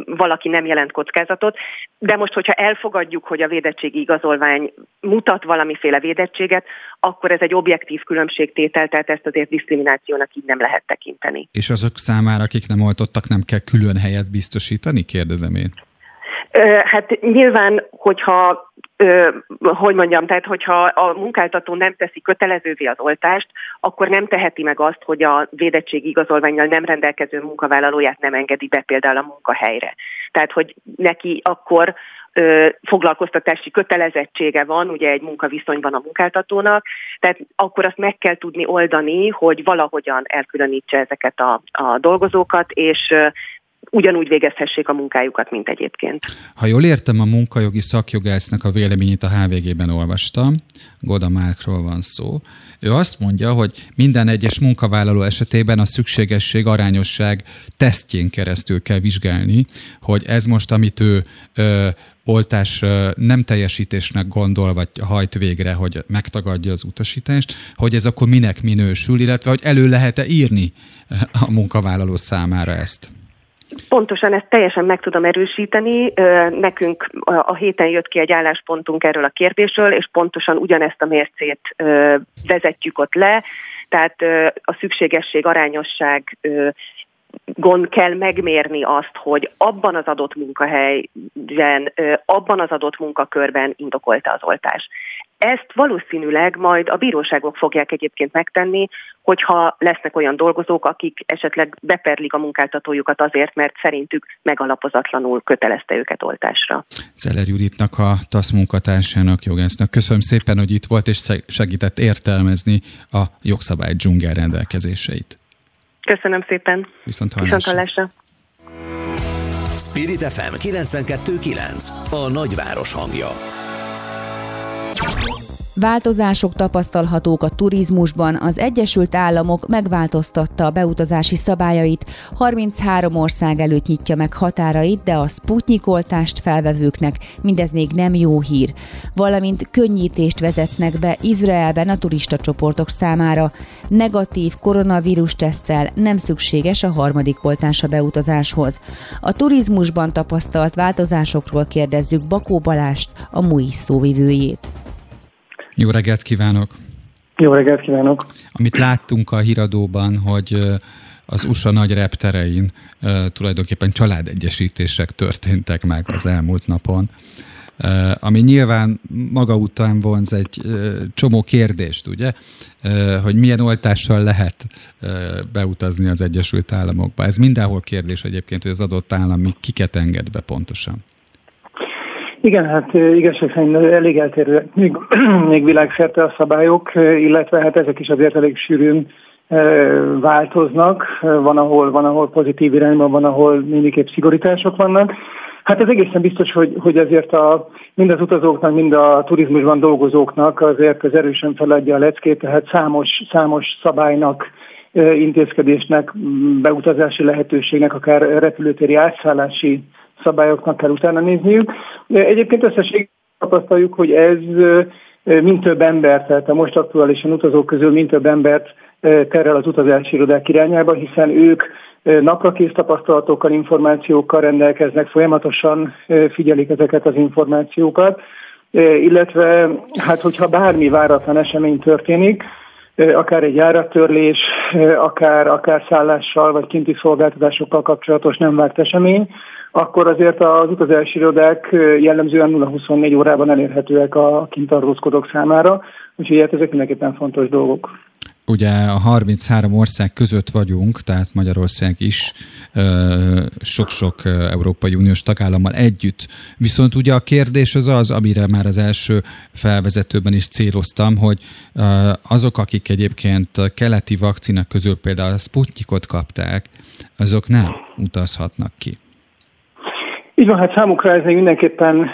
valaki nem jelent kockázatot. De most, hogyha elfogadjuk, hogy a védettségi igazolvány mutat valamiféle védettséget, akkor ez egy objektív különbségtétel, tehát ezt azért diszkriminációnak így nem lehet tekinteni. És azok számára, akik nem oltottak, nem kell külön helyet biztosítani, kérdezem én? Hát nyilván, hogyha hogy mondjam, tehát hogyha a munkáltató nem teszi kötelezővé az oltást, akkor nem teheti meg azt, hogy a védettségi igazolványjal nem rendelkező munkavállalóját nem engedi be például a munkahelyre. Tehát, hogy neki akkor ö, foglalkoztatási kötelezettsége van, ugye egy munkaviszonyban a munkáltatónak, tehát akkor azt meg kell tudni oldani, hogy valahogyan elkülönítse ezeket a, a dolgozókat, és ugyanúgy végezhessék a munkájukat, mint egyébként. Ha jól értem, a munkajogi szakjogásznak a véleményét a HVG-ben olvastam, Goda Márkról van szó. Ő azt mondja, hogy minden egyes munkavállaló esetében a szükségesség, arányosság tesztjén keresztül kell vizsgálni, hogy ez most, amit ő ö, oltás nem teljesítésnek gondol, vagy hajt végre, hogy megtagadja az utasítást, hogy ez akkor minek minősül, illetve hogy elő lehet-e írni a munkavállaló számára ezt. Pontosan ezt teljesen meg tudom erősíteni. Nekünk a héten jött ki egy álláspontunk erről a kérdésről, és pontosan ugyanezt a mércét vezetjük ott le. Tehát a szükségesség, arányosság gond kell megmérni azt, hogy abban az adott munkahely egyszerűen abban az adott munkakörben indokolta az oltás. Ezt valószínűleg majd a bíróságok fogják egyébként megtenni, hogyha lesznek olyan dolgozók, akik esetleg beperlik a munkáltatójukat azért, mert szerintük megalapozatlanul kötelezte őket oltásra. Zeller Juditnak, a TASZ munkatársának, jogásznak köszönöm szépen, hogy itt volt és segített értelmezni a jogszabály dzsungel rendelkezéseit. Köszönöm szépen. Viszont hallásra. Viszont hallásra. Spirit FM 92.9 a nagyváros hangja. Változások tapasztalhatók a turizmusban. Az Egyesült Államok megváltoztatta a beutazási szabályait, 33 ország előtt nyitja meg határait, de a Sputnik oltást felvevőknek mindez még nem jó hír. Valamint könnyítést vezetnek be Izraelben a turista csoportok számára. Negatív koronavírus tesztel nem szükséges a harmadik oltás a beutazáshoz. A turizmusban tapasztalt változásokról kérdezzük Bakó Balást, a MUI szóvivőjét. Jó reggelt kívánok! Jó reggelt kívánok! Amit láttunk a híradóban, hogy az USA nagy repterein tulajdonképpen családegyesítések történtek meg az elmúlt napon, ami nyilván maga után vonz egy csomó kérdést, ugye, hogy milyen oltással lehet beutazni az Egyesült Államokba. Ez mindenhol kérdés egyébként, hogy az adott állam kiket enged be pontosan. Igen, hát igazság szerint elég eltérőek még, még világszerte a szabályok, illetve hát ezek is azért elég sűrűn változnak. Van ahol, van, ahol pozitív irányban, van, ahol mindenképp szigorítások vannak. Hát ez egészen biztos, hogy, hogy azért a, mind az utazóknak, mind a turizmusban dolgozóknak azért az erősen feladja a leckét, tehát számos, számos szabálynak, intézkedésnek, beutazási lehetőségnek, akár repülőtéri átszállási szabályoknak kell utána nézniük. Egyébként összesség tapasztaljuk, hogy ez mint több ember, tehát a most aktuálisan utazók közül mint több embert terel az utazási irodák irányába, hiszen ők naprakész tapasztalatokkal, információkkal rendelkeznek, folyamatosan figyelik ezeket az információkat, illetve hát hogyha bármi váratlan esemény történik, akár egy járattörlés, akár, akár szállással vagy kinti szolgáltatásokkal kapcsolatos nem várt esemény, akkor azért az utazási irodák jellemzően 0-24 órában elérhetőek a kintartózkodók számára, úgyhogy hát ezek mindenképpen fontos dolgok. Ugye a 33 ország között vagyunk, tehát Magyarország is sok-sok Európai Uniós tagállammal együtt. Viszont ugye a kérdés az az, amire már az első felvezetőben is céloztam, hogy azok, akik egyébként keleti vakcinak közül például a Sputnikot kapták, azok nem utazhatnak ki. Így van, hát számukra ez még mindenképpen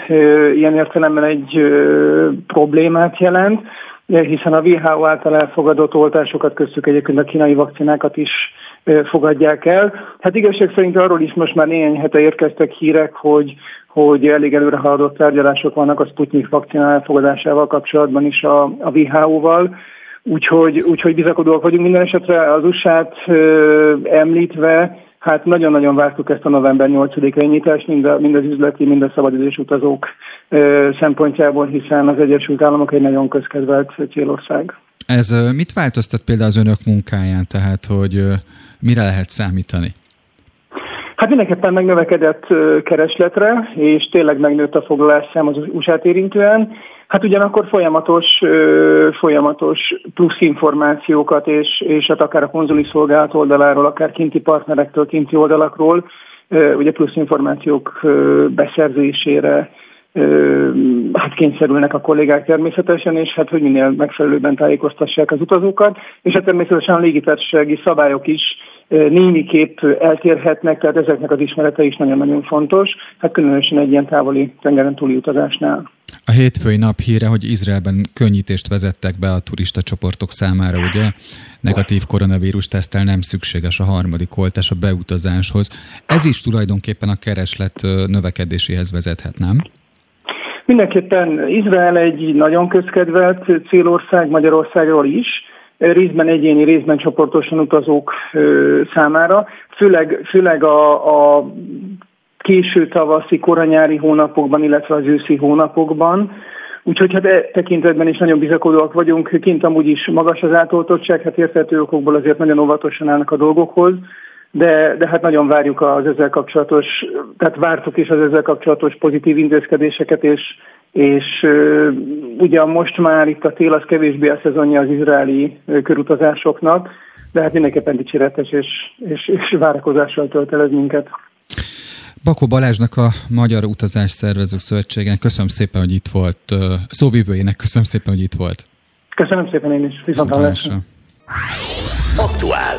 ilyen értelemben egy problémát jelent, hiszen a WHO által elfogadott oltásokat köztük egyébként a kínai vakcinákat is fogadják el. Hát igazság szerint arról is most már néhány hete érkeztek hírek, hogy, hogy elég előre haladott tárgyalások vannak a Sputnik vakcina elfogadásával kapcsolatban is a, a WHO-val. Úgyhogy, úgyhogy bizakodóak vagyunk minden esetre az USA-t említve, Hát nagyon-nagyon vártuk ezt a november 8-ai nyitást, mind, a, mind az üzleti, mind a szabadidős utazók ö, szempontjából, hiszen az Egyesült Államok egy nagyon közkedvelt célország. Ez mit változtat például az önök munkáján, tehát hogy mire lehet számítani? Hát mindenképpen megnövekedett keresletre, és tényleg megnőtt a foglalásszám az USA-t érintően. Hát ugyanakkor folyamatos, folyamatos plusz információkat, és, és hát akár a konzuli szolgálat oldaláról, akár kinti partnerektől, kinti oldalakról, ugye plusz információk beszerzésére hát kényszerülnek a kollégák természetesen, és hát hogy minél megfelelőbben tájékoztassák az utazókat, és hát természetesen a légitársasági szabályok is némiképp eltérhetnek, tehát ezeknek az ismerete is nagyon-nagyon fontos, hát különösen egy ilyen távoli tengeren túli utazásnál. A hétfői nap híre, hogy Izraelben könnyítést vezettek be a turista csoportok számára, ugye? Negatív koronavírus tesztel nem szükséges a harmadik oltás a beutazáshoz. Ez is tulajdonképpen a kereslet növekedéséhez vezethet, nem? Mindenképpen Izrael egy nagyon közkedvelt célország Magyarországról is, részben egyéni, részben csoportosan utazók számára, főleg, főleg a, a késő tavaszi, koranyári hónapokban, illetve az őszi hónapokban. Úgyhogy hát e tekintetben is nagyon bizakodóak vagyunk. Kint amúgy is magas az átoltottság, hát érthető okokból azért nagyon óvatosan állnak a dolgokhoz. De, de hát nagyon várjuk az ezzel kapcsolatos, tehát vártuk is az ezzel kapcsolatos pozitív intézkedéseket, és, és ugyan most már itt a tél az kevésbé a szezonja az izraeli körutazásoknak, de hát mindenképpen dicséretes és, és, és várakozással tölt el ez minket. Bakó Balázsnak a Magyar Utazás Szervezők Szövetségen köszönöm szépen, hogy itt volt. Szóvivőjének köszönöm szépen, hogy itt volt. Köszönöm szépen én is. Viszont Aktuál.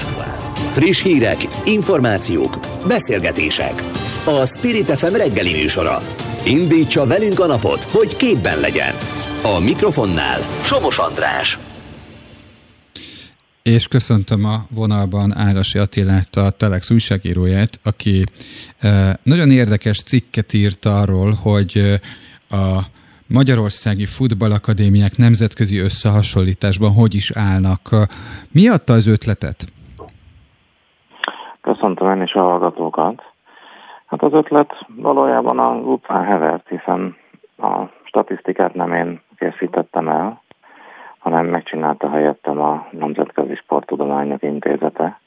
Friss hírek, információk, beszélgetések. A Spirit FM reggeli műsora. Indítsa velünk a napot, hogy képben legyen. A mikrofonnál Somos András. És köszöntöm a vonalban Ágasi Attilát, a Telex újságíróját, aki nagyon érdekes cikket írt arról, hogy a Magyarországi Futballakadémiák nemzetközi összehasonlításban hogy is állnak. Mi adta az ötletet? Köszöntöm én is a hallgatókat. Hát az ötlet valójában az utcán hevert, hiszen a statisztikát nem én készítettem el, hanem megcsinálta helyettem a Nemzetközi Sporttudományok Intézete,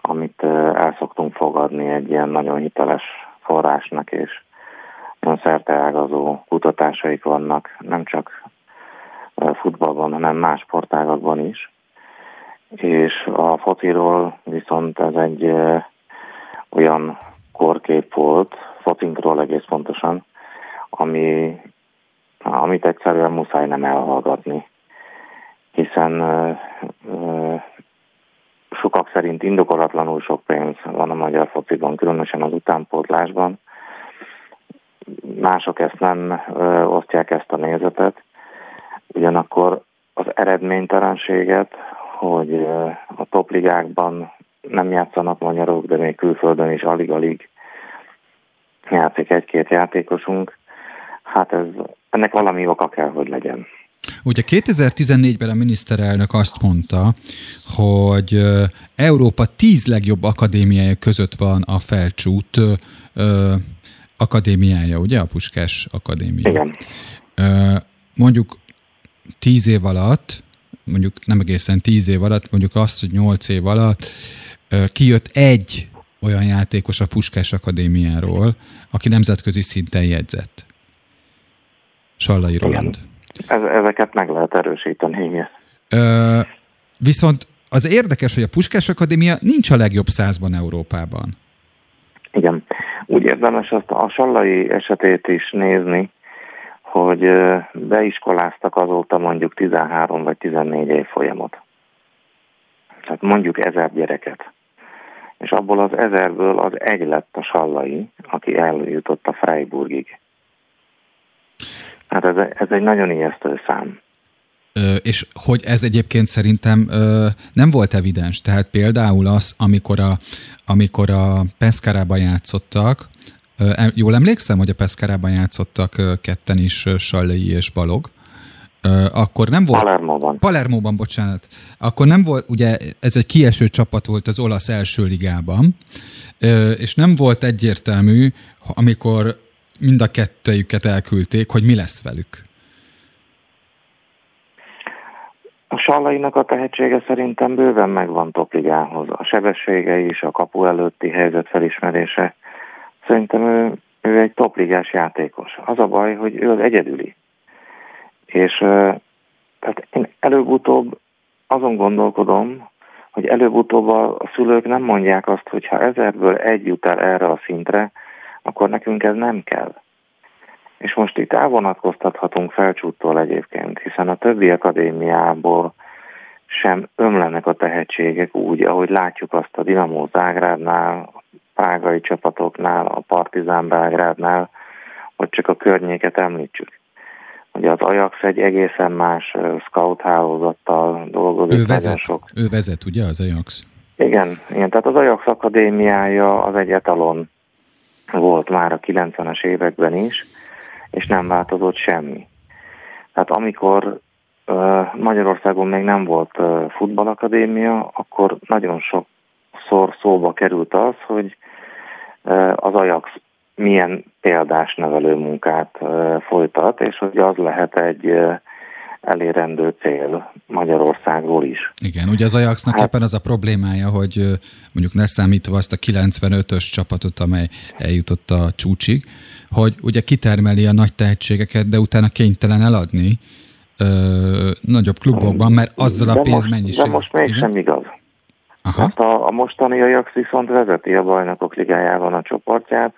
amit el szoktunk fogadni egy ilyen nagyon hiteles forrásnak, és szerteágazó kutatásaik vannak, nem csak futballban, hanem más sportágakban is. És a fociról viszont ez egy olyan korkép volt, focinkról egész pontosan, ami, amit egyszerűen muszáj nem elhallgatni hiszen sokak szerint indokolatlanul sok pénz van a magyar fociban, különösen az utánpótlásban. Mások ezt nem osztják ezt a nézetet, ugyanakkor az eredménytelenséget, hogy a topligákban nem játszanak magyarok, de még külföldön is alig-alig játszik egy-két játékosunk, hát ez, ennek valami oka kell, hogy legyen. Ugye 2014-ben a miniszterelnök azt mondta, hogy Európa tíz legjobb akadémiája között van a Felcsút akadémiája, ugye? A Puskás Akadémia. Igen. Mondjuk tíz év alatt, mondjuk nem egészen tíz év alatt, mondjuk azt, hogy nyolc év alatt kijött egy olyan játékos a Puskás Akadémiáról, aki nemzetközi szinten jegyzett. Sallai Roland. Ez, ezeket meg lehet erősíteni, igen. Ö, viszont az érdekes, hogy a Puskás Akadémia nincs a legjobb százban Európában. Igen. Úgy érdemes azt a Sallai esetét is nézni, hogy beiskoláztak azóta mondjuk 13 vagy 14 év folyamot. Tehát mondjuk ezer gyereket. És abból az ezerből az egy lett a Sallai, aki eljutott a Freiburgig. Hát ez, ez egy nagyon ijesztő szám. És hogy ez egyébként szerintem nem volt evidens. Tehát például az, amikor a, amikor a Peszkárában játszottak, jól emlékszem, hogy a Peszkárában játszottak ketten is, Sallai és Balog, akkor nem volt... Palermóban. Palermóban, bocsánat. Akkor nem volt, ugye ez egy kieső csapat volt az olasz első ligában, és nem volt egyértelmű, amikor mind a kettőjüket elküldték, hogy mi lesz velük? A Sallainak a tehetsége szerintem bőven megvan topligához. A sebessége is, a kapu előtti helyzet felismerése. Szerintem ő, ő egy topligás játékos. Az a baj, hogy ő az egyedüli. És tehát én előbb-utóbb azon gondolkodom, hogy előbb-utóbb a, szülők nem mondják azt, hogy ha ezerből egy jut el erre a szintre, akkor nekünk ez nem kell. És most itt elvonatkoztathatunk felcsúttól egyébként, hiszen a többi akadémiából sem ömlenek a tehetségek úgy, ahogy látjuk azt a Dinamo Zágrádnál, a prágai csapatoknál, a Partizán Belgrádnál, hogy csak a környéket említsük. Ugye az Ajax egy egészen más scout hálózattal dolgozik. Ő vezet, sok. ő vezet, ugye az Ajax? Igen, igen, tehát az Ajax akadémiája az egy etalon volt már a 90-es években is, és nem változott semmi. Tehát amikor Magyarországon még nem volt futballakadémia, akkor nagyon sokszor szóba került az, hogy az Ajax milyen példás nevelő munkát folytat, és hogy az lehet egy, elérendő cél Magyarországról is. Igen, ugye az Ajaxnak hát, éppen az a problémája, hogy mondjuk ne számítva azt a 95-ös csapatot, amely eljutott a csúcsig, hogy ugye kitermeli a nagy tehetségeket, de utána kénytelen eladni ö, nagyobb klubokban, mert azzal a pénzmennyiséggel. De most mégsem igaz. Aha. Hát a, a mostani Ajax viszont vezeti a bajnokok ligájában a csoportját,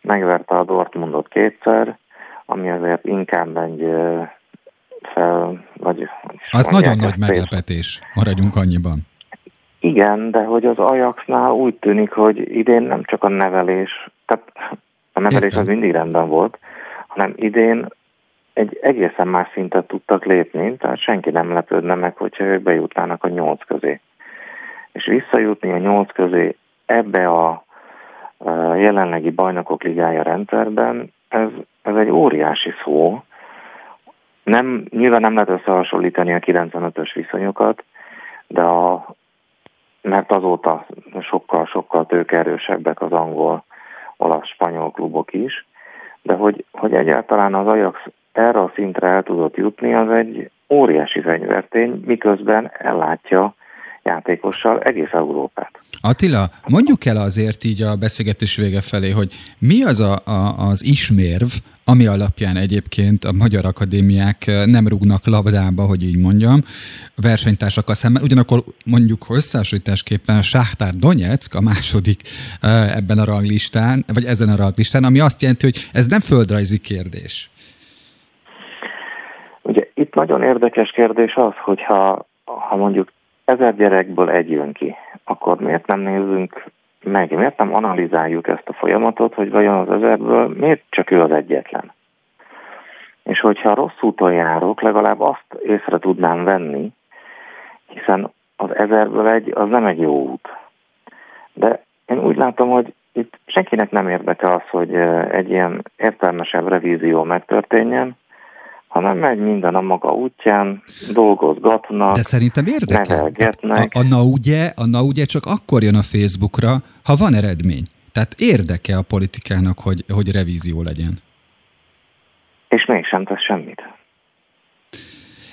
megverte a Dortmundot kétszer, ami azért inkább egy vagy... Az nagyon nagy meglepetés, maradjunk annyiban. Igen, de hogy az Ajaxnál úgy tűnik, hogy idén nem csak a nevelés, tehát a nevelés Értem. az mindig rendben volt, hanem idén egy egészen más szintet tudtak lépni, tehát senki nem lepődne meg, hogyha ők bejutnának a nyolc közé. És visszajutni a nyolc közé ebbe a jelenlegi bajnokok ligája rendszerben, ez, ez egy óriási szó. Nem, nyilván nem lehet összehasonlítani a 95-ös viszonyokat, de a, mert azóta sokkal-sokkal tőkerősebbek az angol, olasz, spanyol klubok is, de hogy, hogy egyáltalán az Ajax erre a szintre el tudott jutni, az egy óriási fegyvertény, miközben ellátja játékossal egész Európát. Attila, mondjuk el azért így a beszélgetés vége felé, hogy mi az a, a, az ismérv, ami alapján egyébként a magyar akadémiák nem rúgnak labdába, hogy így mondjam, versenytársakkal szemben. Ugyanakkor mondjuk összehasonlításképpen a Sáhtár Donetsk a második ebben a ranglistán, vagy ezen a ranglistán, ami azt jelenti, hogy ez nem földrajzi kérdés. Ugye itt nagyon érdekes kérdés az, hogyha ha mondjuk ezer gyerekből egy jön ki, akkor miért nem nézzünk meg, miért nem analizáljuk ezt a folyamatot, hogy vajon az ezerből miért csak ő az egyetlen. És hogyha rossz úton járok, legalább azt észre tudnám venni, hiszen az ezerből egy, az nem egy jó út. De én úgy látom, hogy itt senkinek nem érdeke az, hogy egy ilyen értelmesebb revízió megtörténjen, hanem megy minden a maga útján, dolgozgatnak, De szerintem érdekel. A, a, na ugye, a na ugye csak akkor jön a Facebookra, ha van eredmény. Tehát érdeke a politikának, hogy, hogy revízió legyen. És mégsem tesz semmit.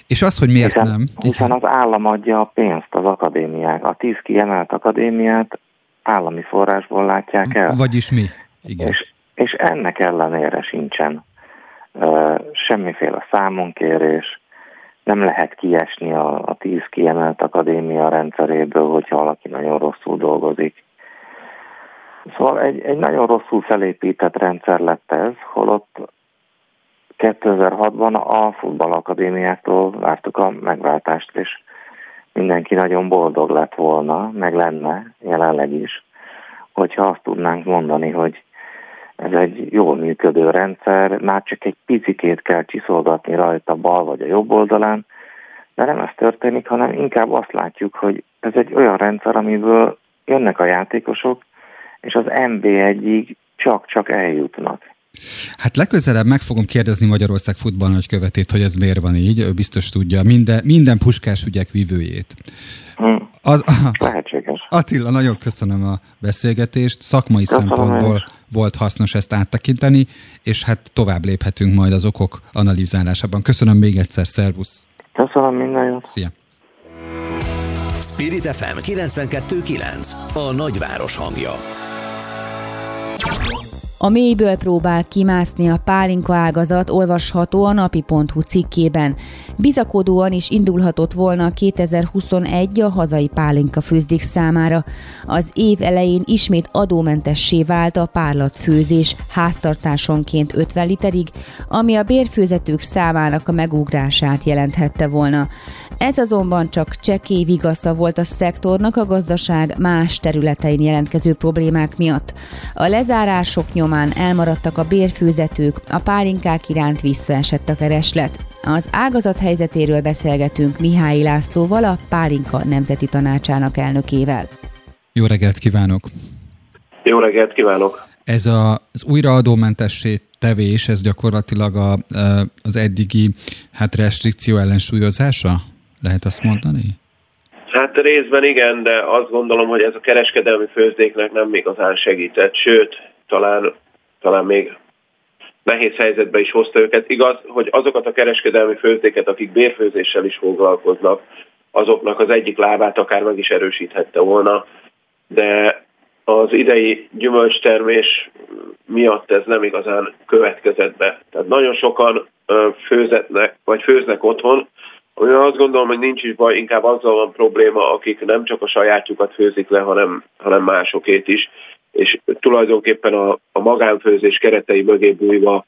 És az, hogy miért hiszen, nem? Hiszen az állam adja a pénzt az akadémiák. A tíz kiemelt akadémiát állami forrásból látják el. Vagyis mi? Igen. És, és ennek ellenére sincsen semmiféle számonkérés, nem lehet kiesni a, a tíz kiemelt akadémia rendszeréből, hogyha valaki nagyon rosszul dolgozik. Szóval egy, egy nagyon rosszul felépített rendszer lett ez, holott 2006-ban a futballakadémiáktól vártuk a megváltást, és mindenki nagyon boldog lett volna, meg lenne jelenleg is, hogyha azt tudnánk mondani, hogy ez egy jól működő rendszer, már csak egy picikét kell csiszolgatni rajta bal vagy a jobb oldalán, de nem ez történik, hanem inkább azt látjuk, hogy ez egy olyan rendszer, amiből jönnek a játékosok, és az MB1-ig csak-csak eljutnak. Hát legközelebb meg fogom kérdezni Magyarország futballnagykövetét, hogy ez miért van így, ő biztos tudja, minden, minden puskás ügyek vívőjét. Hmm. A, a, Lehetséges. Attila, nagyon köszönöm a beszélgetést, szakmai köszönöm szempontból volt hasznos ezt áttekinteni, és hát tovább léphetünk majd az okok analizálásában. Köszönöm még egyszer, szervusz! Köszönöm minden jót! Szia! Spirit FM 92.9 A nagyváros hangja a mélyből próbál kimászni a pálinka ágazat, olvasható a napi.hu cikkében. Bizakodóan is indulhatott volna 2021 a hazai pálinka főzdik számára. Az év elején ismét adómentessé vált a párlatfőzés háztartásonként 50 literig, ami a bérfőzetők számának a megugrását jelenthette volna. Ez azonban csak csekély vigasza volt a szektornak a gazdaság más területein jelentkező problémák miatt. A lezárások nyomán elmaradtak a bérfőzetők, a pálinkák iránt visszaesett a kereslet. Az ágazat helyzetéről beszélgetünk Mihály Lászlóval, a Pálinka Nemzeti Tanácsának elnökével. Jó reggelt kívánok! Jó reggelt kívánok! Ez a, az újraadómentessé tevés, ez gyakorlatilag a, az eddigi hát restrikció ellensúlyozása? Lehet azt mondani? Hát részben igen, de azt gondolom, hogy ez a kereskedelmi főzdéknek nem igazán segített, sőt, talán, talán még nehéz helyzetbe is hozta őket. Igaz, hogy azokat a kereskedelmi főzdéket, akik bérfőzéssel is foglalkoznak, azoknak az egyik lábát akár meg is erősíthette volna, de az idei gyümölcstermés miatt ez nem igazán következett be. Tehát nagyon sokan főzetnek, vagy főznek otthon, ami azt gondolom, hogy nincs is baj, inkább azzal van probléma, akik nem csak a sajátjukat főzik le, hanem, hanem másokét is, és tulajdonképpen a, a magánfőzés keretei mögé bújva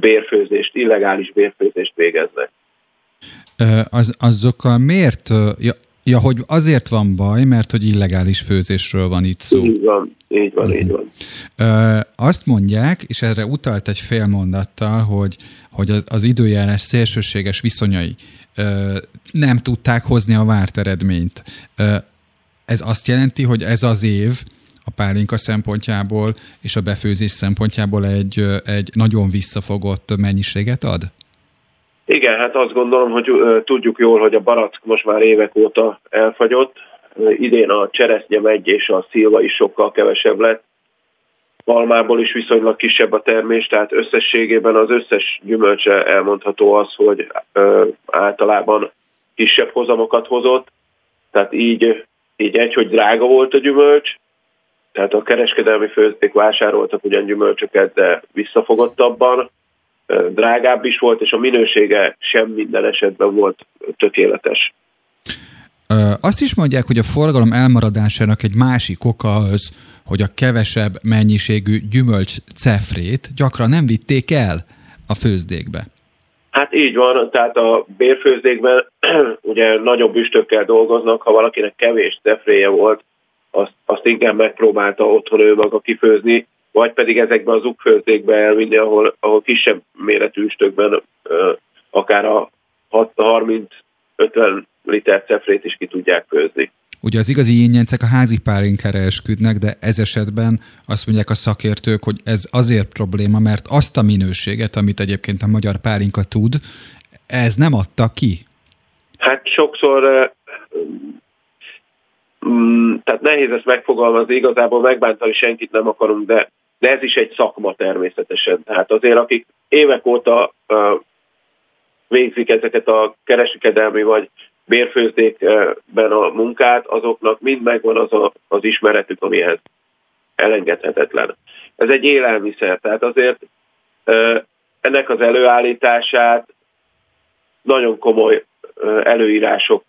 bérfőzést, illegális bérfőzést végeznek. Az, azokkal miért, ja, ja, hogy azért van baj, mert hogy illegális főzésről van itt szó. Így van, így van, így van. Azt mondják, és erre utalt egy fél mondattal, hogy, hogy az, az időjárás szélsőséges viszonyai nem tudták hozni a várt eredményt. Ez azt jelenti, hogy ez az év a pálinka szempontjából és a befőzés szempontjából egy, egy nagyon visszafogott mennyiséget ad? Igen, hát azt gondolom, hogy tudjuk jól, hogy a barack most már évek óta elfagyott. Idén a cseresznye megy és a szilva is sokkal kevesebb lett. Palmából is viszonylag kisebb a termés, tehát összességében az összes gyümölcse elmondható az, hogy általában kisebb hozamokat hozott, tehát így, így egy, hogy drága volt a gyümölcs, tehát a kereskedelmi főzdék vásároltak ugyan gyümölcsöket, de visszafogottabban, drágább is volt, és a minősége sem minden esetben volt tökéletes. Azt is mondják, hogy a forgalom elmaradásának egy másik oka az, hogy a kevesebb mennyiségű gyümölcs cefrét gyakran nem vitték el a főzdékbe. Hát így van, tehát a bérfőzdékben ugye nagyobb üstökkel dolgoznak, ha valakinek kevés cefréje volt, azt, azt inkább megpróbálta otthon ő maga kifőzni, vagy pedig ezekbe az ukfőzdékbe elvinni, ahol, ahol kisebb méretű üstökben akár a 30-50 liter cefrét is ki tudják főzni. Ugye az igazi ingyencek a házi pálinkára esküdnek, de ez esetben azt mondják a szakértők, hogy ez azért probléma, mert azt a minőséget, amit egyébként a magyar pálinka tud, ez nem adta ki. Hát sokszor tehát nehéz ezt megfogalmazni, igazából megbántani senkit nem akarunk, de, de ez is egy szakma természetesen. Tehát azért, akik évek óta végzik ezeket a kereskedelmi vagy bérfőzdékben a munkát, azoknak mind megvan az a, az ismeretük, amihez elengedhetetlen. Ez egy élelmiszer, tehát azért ennek az előállítását nagyon komoly előírások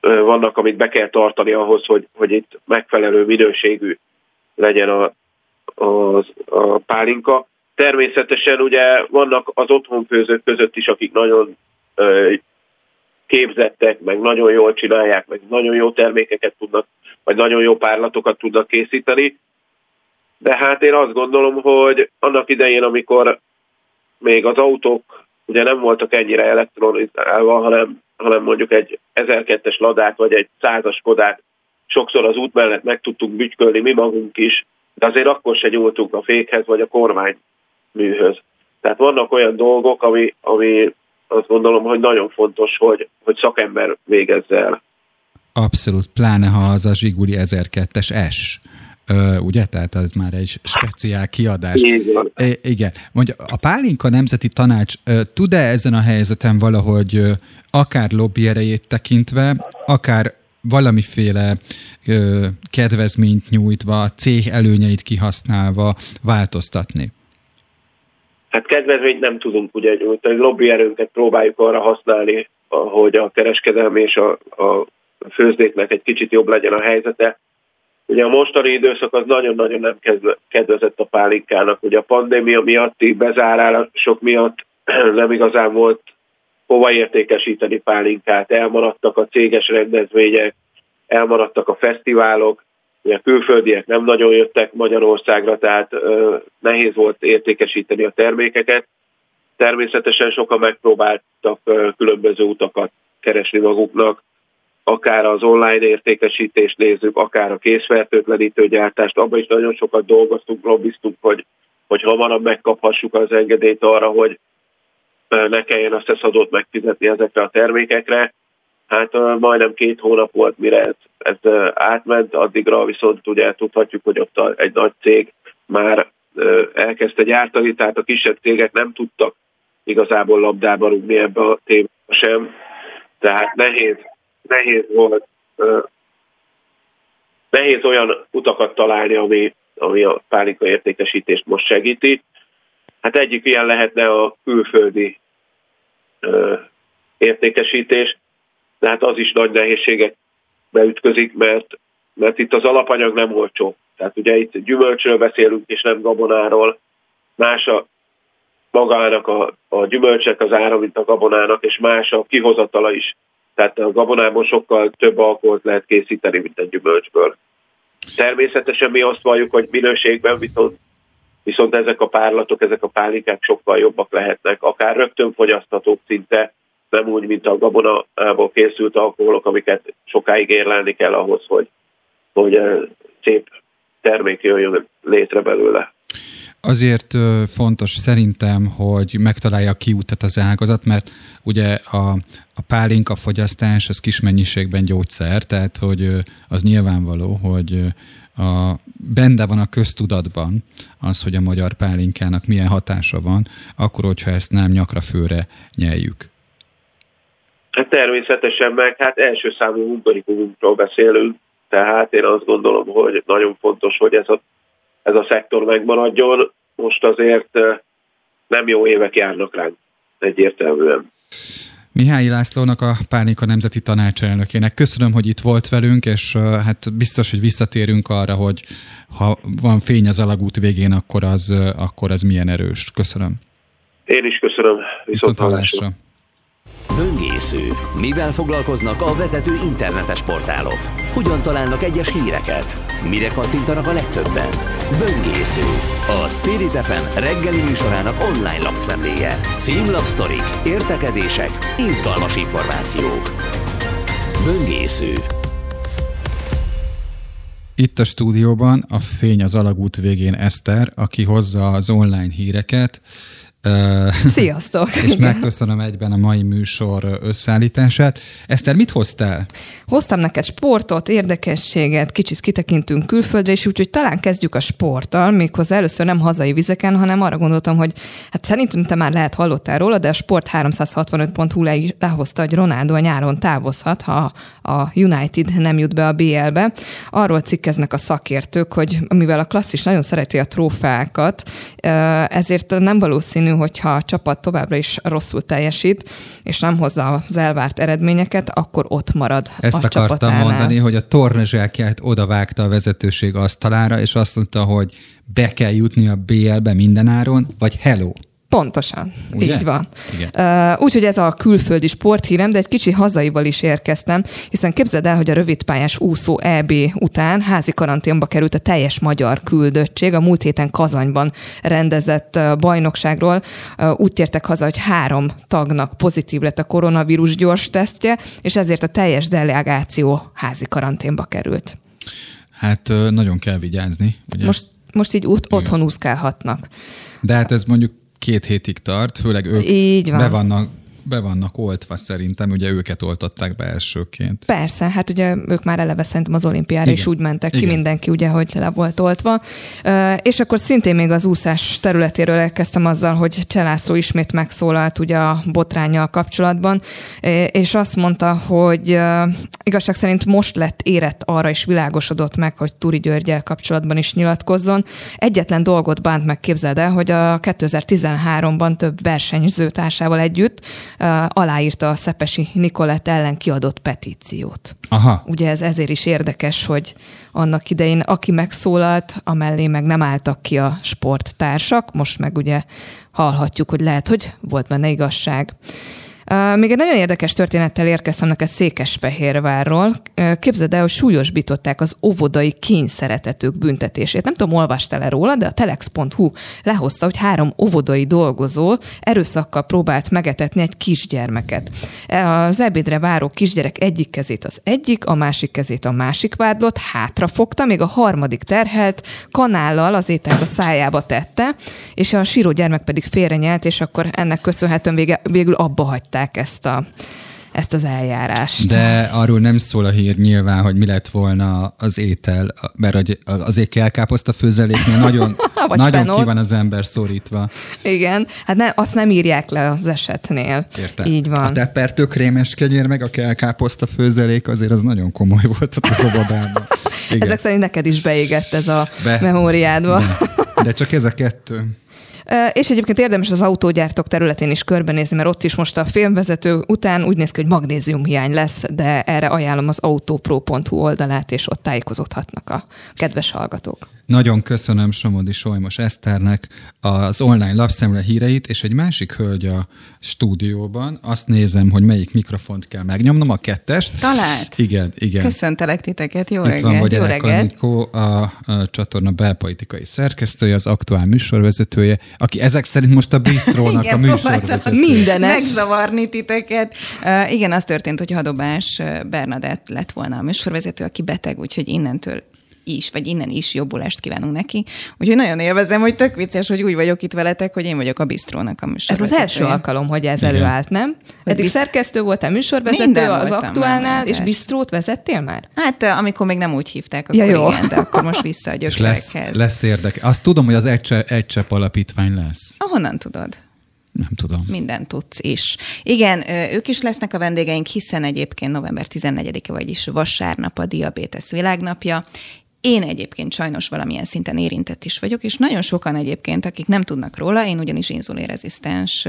vannak, amit be kell tartani ahhoz, hogy, hogy itt megfelelő minőségű legyen a, a, a pálinka. Természetesen ugye vannak az otthonfőzők között is, akik nagyon képzettek, meg nagyon jól csinálják, meg nagyon jó termékeket tudnak, vagy nagyon jó párlatokat tudnak készíteni. De hát én azt gondolom, hogy annak idején, amikor még az autók ugye nem voltak ennyire elektronizálva, hanem, hanem mondjuk egy 1002-es ladát, vagy egy százas kodát sokszor az út mellett meg tudtunk bütykölni mi magunk is, de azért akkor se nyúltunk a fékhez, vagy a kormány műhöz. Tehát vannak olyan dolgok, ami, ami azt gondolom, hogy nagyon fontos, hogy, hogy szakember végezze el. Abszolút, pláne ha az a Zsiguli 1002-es S. Ugye? Tehát az már egy speciál kiadás. Igen. Mondja, a Pálinka Nemzeti Tanács tud-e ezen a helyzeten valahogy akár lobby erejét tekintve, akár valamiféle ö, kedvezményt nyújtva, cég előnyeit kihasználva változtatni? Hát kedvezményt nem tudunk, ugye a lobby erőnket próbáljuk arra használni, hogy a kereskedelmi és a, a főzdéknek egy kicsit jobb legyen a helyzete. Ugye a mostani időszak az nagyon-nagyon nem kedvezett a pálinkának. Ugye a pandémia miatti bezárások miatt nem igazán volt hova értékesíteni pálinkát, elmaradtak a céges rendezvények, elmaradtak a fesztiválok, Ugye a külföldiek nem nagyon jöttek Magyarországra, tehát nehéz volt értékesíteni a termékeket. Természetesen sokan megpróbáltak különböző utakat keresni maguknak, akár az online értékesítést nézzük, akár a készfertőtlenítő gyártást, abban is nagyon sokat dolgoztunk, lobbiztunk, hogy, hogy hamarabb megkaphassuk az engedélyt arra, hogy ne kelljen azt szeszadót megfizetni ezekre a termékekre. Hát majdnem két hónap volt, mire ez, ez átment, addigra viszont ugye tudhatjuk, hogy ott egy nagy cég már elkezdte gyártani, tehát a kisebb cégek nem tudtak igazából labdába rúgni ebbe a témába sem, tehát nehéz, nehéz volt nehéz olyan utakat találni, ami, ami a pálinka értékesítést most segíti. Hát egyik ilyen lehetne a külföldi ö, értékesítés, de hát az is nagy nehézségek beütközik, mert, mert itt az alapanyag nem olcsó. Tehát ugye itt gyümölcsről beszélünk, és nem gabonáról. Más a magának a, a gyümölcsek az ára, mint a gabonának, és más a kihozatala is. Tehát a gabonából sokkal több alkoholt lehet készíteni, mint a gyümölcsből. Természetesen mi azt valljuk, hogy minőségben viszont, viszont ezek a párlatok, ezek a pálinkák sokkal jobbak lehetnek, akár rögtön fogyaszthatók szinte, nem úgy, mint a gabonából készült alkoholok, amiket sokáig érlelni kell ahhoz, hogy, hogy szép termék jöjjön létre belőle. Azért fontos szerintem, hogy megtalálja a kiútat az ágazat, mert ugye a, a pálinka fogyasztás az kis mennyiségben gyógyszer, tehát hogy az nyilvánvaló, hogy a, benne van a köztudatban az, hogy a magyar pálinkának milyen hatása van, akkor, hogyha ezt nem nyakra főre nyeljük. Hát természetesen meg, hát első számú undorikumunkról beszélünk, tehát én azt gondolom, hogy nagyon fontos, hogy ez a ez a szektor megmaradjon. Most azért nem jó évek járnak ránk egyértelműen. Mihály Lászlónak, a Pánika Nemzeti Tanácselnökének. Köszönöm, hogy itt volt velünk, és hát biztos, hogy visszatérünk arra, hogy ha van fény az alagút végén, akkor az, akkor az milyen erős. Köszönöm. Én is köszönöm. Viszont, Viszont hallásra. Böngésző. Mivel foglalkoznak a vezető internetes portálok? Hogyan találnak egyes híreket? Mire kattintanak a legtöbben? Böngésző. A Spirit FM reggeli műsorának online lapszemléje. Címlapsztorik, értekezések, izgalmas információk. Böngésző. Itt a stúdióban a fény az alagút végén Eszter, aki hozza az online híreket, Sziasztok! és megköszönöm egyben a mai műsor összeállítását. Eszter, mit hoztál? Hoztam neked sportot, érdekességet, kicsit kitekintünk külföldre, és úgyhogy talán kezdjük a sporttal, méghozzá először nem hazai vizeken, hanem arra gondoltam, hogy hát szerintem te már lehet hallottál róla, de a Sport 365.hu le, lehozta, hogy Ronaldo a nyáron távozhat, ha a United nem jut be a BL-be. Arról cikkeznek a szakértők, hogy mivel a klasszis nagyon szereti a trófeákat, ezért nem valószínű, hogyha a csapat továbbra is rosszul teljesít, és nem hozza az elvárt eredményeket, akkor ott marad Ezt a akartam csapatánál. mondani, hogy a tornazsákját odavágta a vezetőség asztalára, és azt mondta, hogy be kell jutni a BL-be mindenáron, vagy hello. Pontosan, Ugye? így van. Uh, Úgyhogy ez a külföldi sporthírem, de egy kicsi hazaival is érkeztem, hiszen képzeld el, hogy a rövidpályás úszó EB után házi karanténba került a teljes magyar küldöttség a múlt héten Kazanyban rendezett bajnokságról. Uh, Úgy tértek haza, hogy három tagnak pozitív lett a koronavírus gyors tesztje, és ezért a teljes delegáció házi karanténba került. Hát nagyon kell vigyázni. Ugye? Most, most így ot- otthon úszkálhatnak. De hát ez mondjuk két hétig tart, főleg ők Így van. be vannak be vannak oltva szerintem, ugye őket oltották be elsőként. Persze, hát ugye ők már eleve szerintem az olimpiára Igen. is úgy mentek ki, Igen. mindenki ugye, hogy le volt oltva. És akkor szintén még az úszás területéről elkezdtem azzal, hogy Cselászló ismét megszólalt ugye a botrányjal kapcsolatban, és azt mondta, hogy igazság szerint most lett érett arra és világosodott meg, hogy Turi Györgyel kapcsolatban is nyilatkozzon. Egyetlen dolgot bánt meg, képzeld el, hogy a 2013-ban több versenyzőtársával együtt aláírta a Szepesi Nikolett ellen kiadott petíciót. Aha. Ugye ez ezért is érdekes, hogy annak idején aki megszólalt, amellé meg nem álltak ki a sporttársak, most meg ugye hallhatjuk, hogy lehet, hogy volt benne igazság. Még egy nagyon érdekes történettel érkeztem neked Székesfehérvárról. Képzeld el, hogy súlyosbították az óvodai kényszeretetők büntetését. Nem tudom, olvastál-e róla, de a telex.hu lehozta, hogy három óvodai dolgozó erőszakkal próbált megetetni egy kisgyermeket. Az ebédre váró kisgyerek egyik kezét az egyik, a másik kezét a másik vádlott, hátrafogta, még a harmadik terhelt kanállal az ételt a szájába tette, és a síró gyermek pedig félrenyelt, és akkor ennek köszönhetően vége, végül abba hagyták ezt a ezt az eljárást. De arról nem szól a hír nyilván, hogy mi lett volna az étel, mert azért kelkáposzta főzeléknél nagyon, Nagyon spenol. ki van az ember szorítva. Igen, hát ne, azt nem írják le az esetnél. Érte. Így van. A tepper tök rémes kenyér, meg a kelkáposzta főzelék azért az nagyon komoly volt ott a szobadában. Igen. Ezek szerint neked is beégett ez a Be. memóriádba. De, de csak ez a kettő. És egyébként érdemes az autógyártók területén is körbenézni, mert ott is most a filmvezető után úgy néz ki, hogy magnéziumhiány lesz, de erre ajánlom az autopro.hu oldalát, és ott tájékozódhatnak a kedves hallgatók. Nagyon köszönöm Somodi Solymos Eszternek az online lapszemle híreit, és egy másik hölgy a stúdióban. Azt nézem, hogy melyik mikrofont kell megnyomnom, a kettest. Talált? Igen, igen. Köszöntelek titeket, jó Itt reggelt. van jó Bogyarek reggelt. Anikó, a, a csatorna belpolitikai szerkesztője, az aktuál műsorvezetője, aki ezek szerint most a Bistrónak a Igen, próbáltam műsorvezetője. Megzavarni titeket. Uh, igen, az történt, hogy Hadobás Bernadett lett volna a műsorvezető, aki beteg, úgyhogy innentől is, vagy innen is jobbulást kívánunk neki. Úgyhogy nagyon élvezem, hogy tök vicces, hogy úgy vagyok itt veletek, hogy én vagyok a bistrónak a Ez műsorvezetője. az első alkalom, hogy ez Igen. előállt, nem? Eddig bizt- szerkesztő voltál, műsorvezető Minden az aktuálnál, már, és persze. bistrót vezettél már? Hát uh, amikor még nem úgy hívták, akkor Ja, jó. igen, de akkor most vissza a És lesz, lesz érdeke. Azt tudom, hogy az egy, csepp, egy csepp alapítvány lesz. Honnan tudod? Nem tudom. Mindent tudsz is. Igen, ö, ők is lesznek a vendégeink, hiszen egyébként november 14-e, vagyis vasárnap a Diabetes világnapja. Én egyébként sajnos valamilyen szinten érintett is vagyok, és nagyon sokan egyébként, akik nem tudnak róla, én ugyanis inzulinrezisztens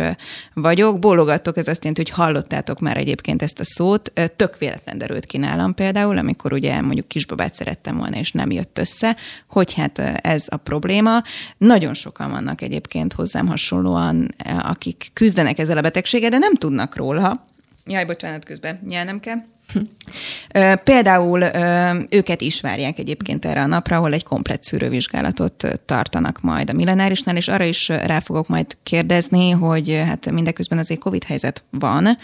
vagyok. Bólogattok, ez azt jelenti, hogy hallottátok már egyébként ezt a szót. Tök véletlen derült ki nálam például, amikor ugye mondjuk kisbabát szerettem volna, és nem jött össze, hogy hát ez a probléma. Nagyon sokan vannak egyébként hozzám hasonlóan, akik küzdenek ezzel a betegséggel, de nem tudnak róla. Jaj, bocsánat, közben nyelnem kell. Ö, Például őket is várják egyébként erre a napra, ahol egy komplet szűrővizsgálatot tartanak majd a millenárisnál, és arra is rá fogok majd kérdezni, hogy hát mindeközben azért Covid helyzet van,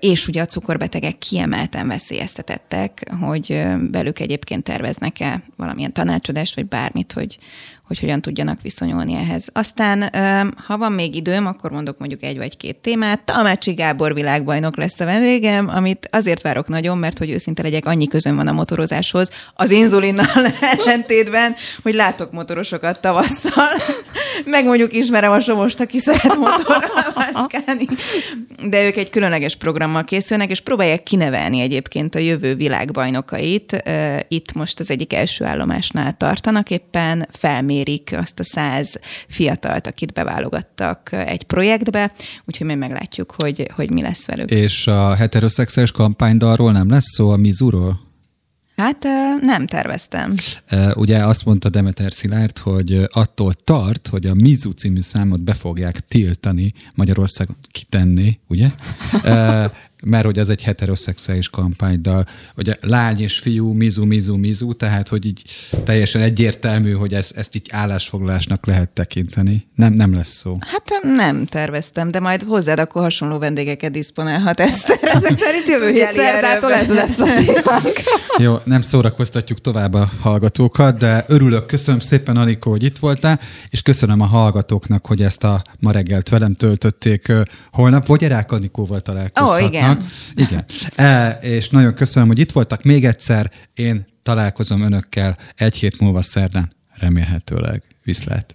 és ugye a cukorbetegek kiemelten veszélyeztetettek, hogy velük egyébként terveznek-e valamilyen tanácsadást, vagy bármit, hogy, hogy hogyan tudjanak viszonyulni ehhez. Aztán, ha van még időm, akkor mondok mondjuk egy vagy két témát. Talmácsi Gábor világbajnok lesz a vendégem, amit azért várok nagyon, mert hogy őszinte legyek, annyi közön van a motorozáshoz, az inzulinnal ellentétben, hogy látok motorosokat tavasszal, meg mondjuk ismerem a Somost, aki szeret motorral de ők egy különleges programmal készülnek, és próbálják kinevelni egyébként a jövő világbajnokait. Itt most az egyik első állomásnál tartanak, éppen felmérik azt a száz fiatalt, akit beválogattak egy projektbe, úgyhogy majd meglátjuk, hogy, hogy mi lesz velük. És a heteroszexuális kampánydalról nem lesz szó a Mizuról? Hát nem terveztem. Ugye azt mondta Demeter Szilárd, hogy attól tart, hogy a Mizu című számot be fogják tiltani Magyarországon kitenni, ugye? Mert hogy ez egy heteroszexuális kampánydal. Ugye lány és fiú, Mizu, Mizu, Mizu, tehát hogy így teljesen egyértelmű, hogy ez, ezt így állásfoglalásnak lehet tekinteni. Nem, nem lesz szó. Hát nem terveztem, de majd hozzád akkor hasonló vendégeket diszponálhat ezt. Ezek szerint jövő hét szerdától ez lesz a témánk. Jó, nem szórakoztatjuk tovább a hallgatókat, de örülök, köszönöm szépen, Anikó, hogy itt voltál, és köszönöm a hallgatóknak, hogy ezt a ma reggelt velem töltötték. Holnap Vogyarák Anikóval találkozhatnak. Ó, igen. Igen. E, és nagyon köszönöm, hogy itt voltak még egyszer. Én találkozom önökkel egy hét múlva szerdán, remélhetőleg. Viszlát.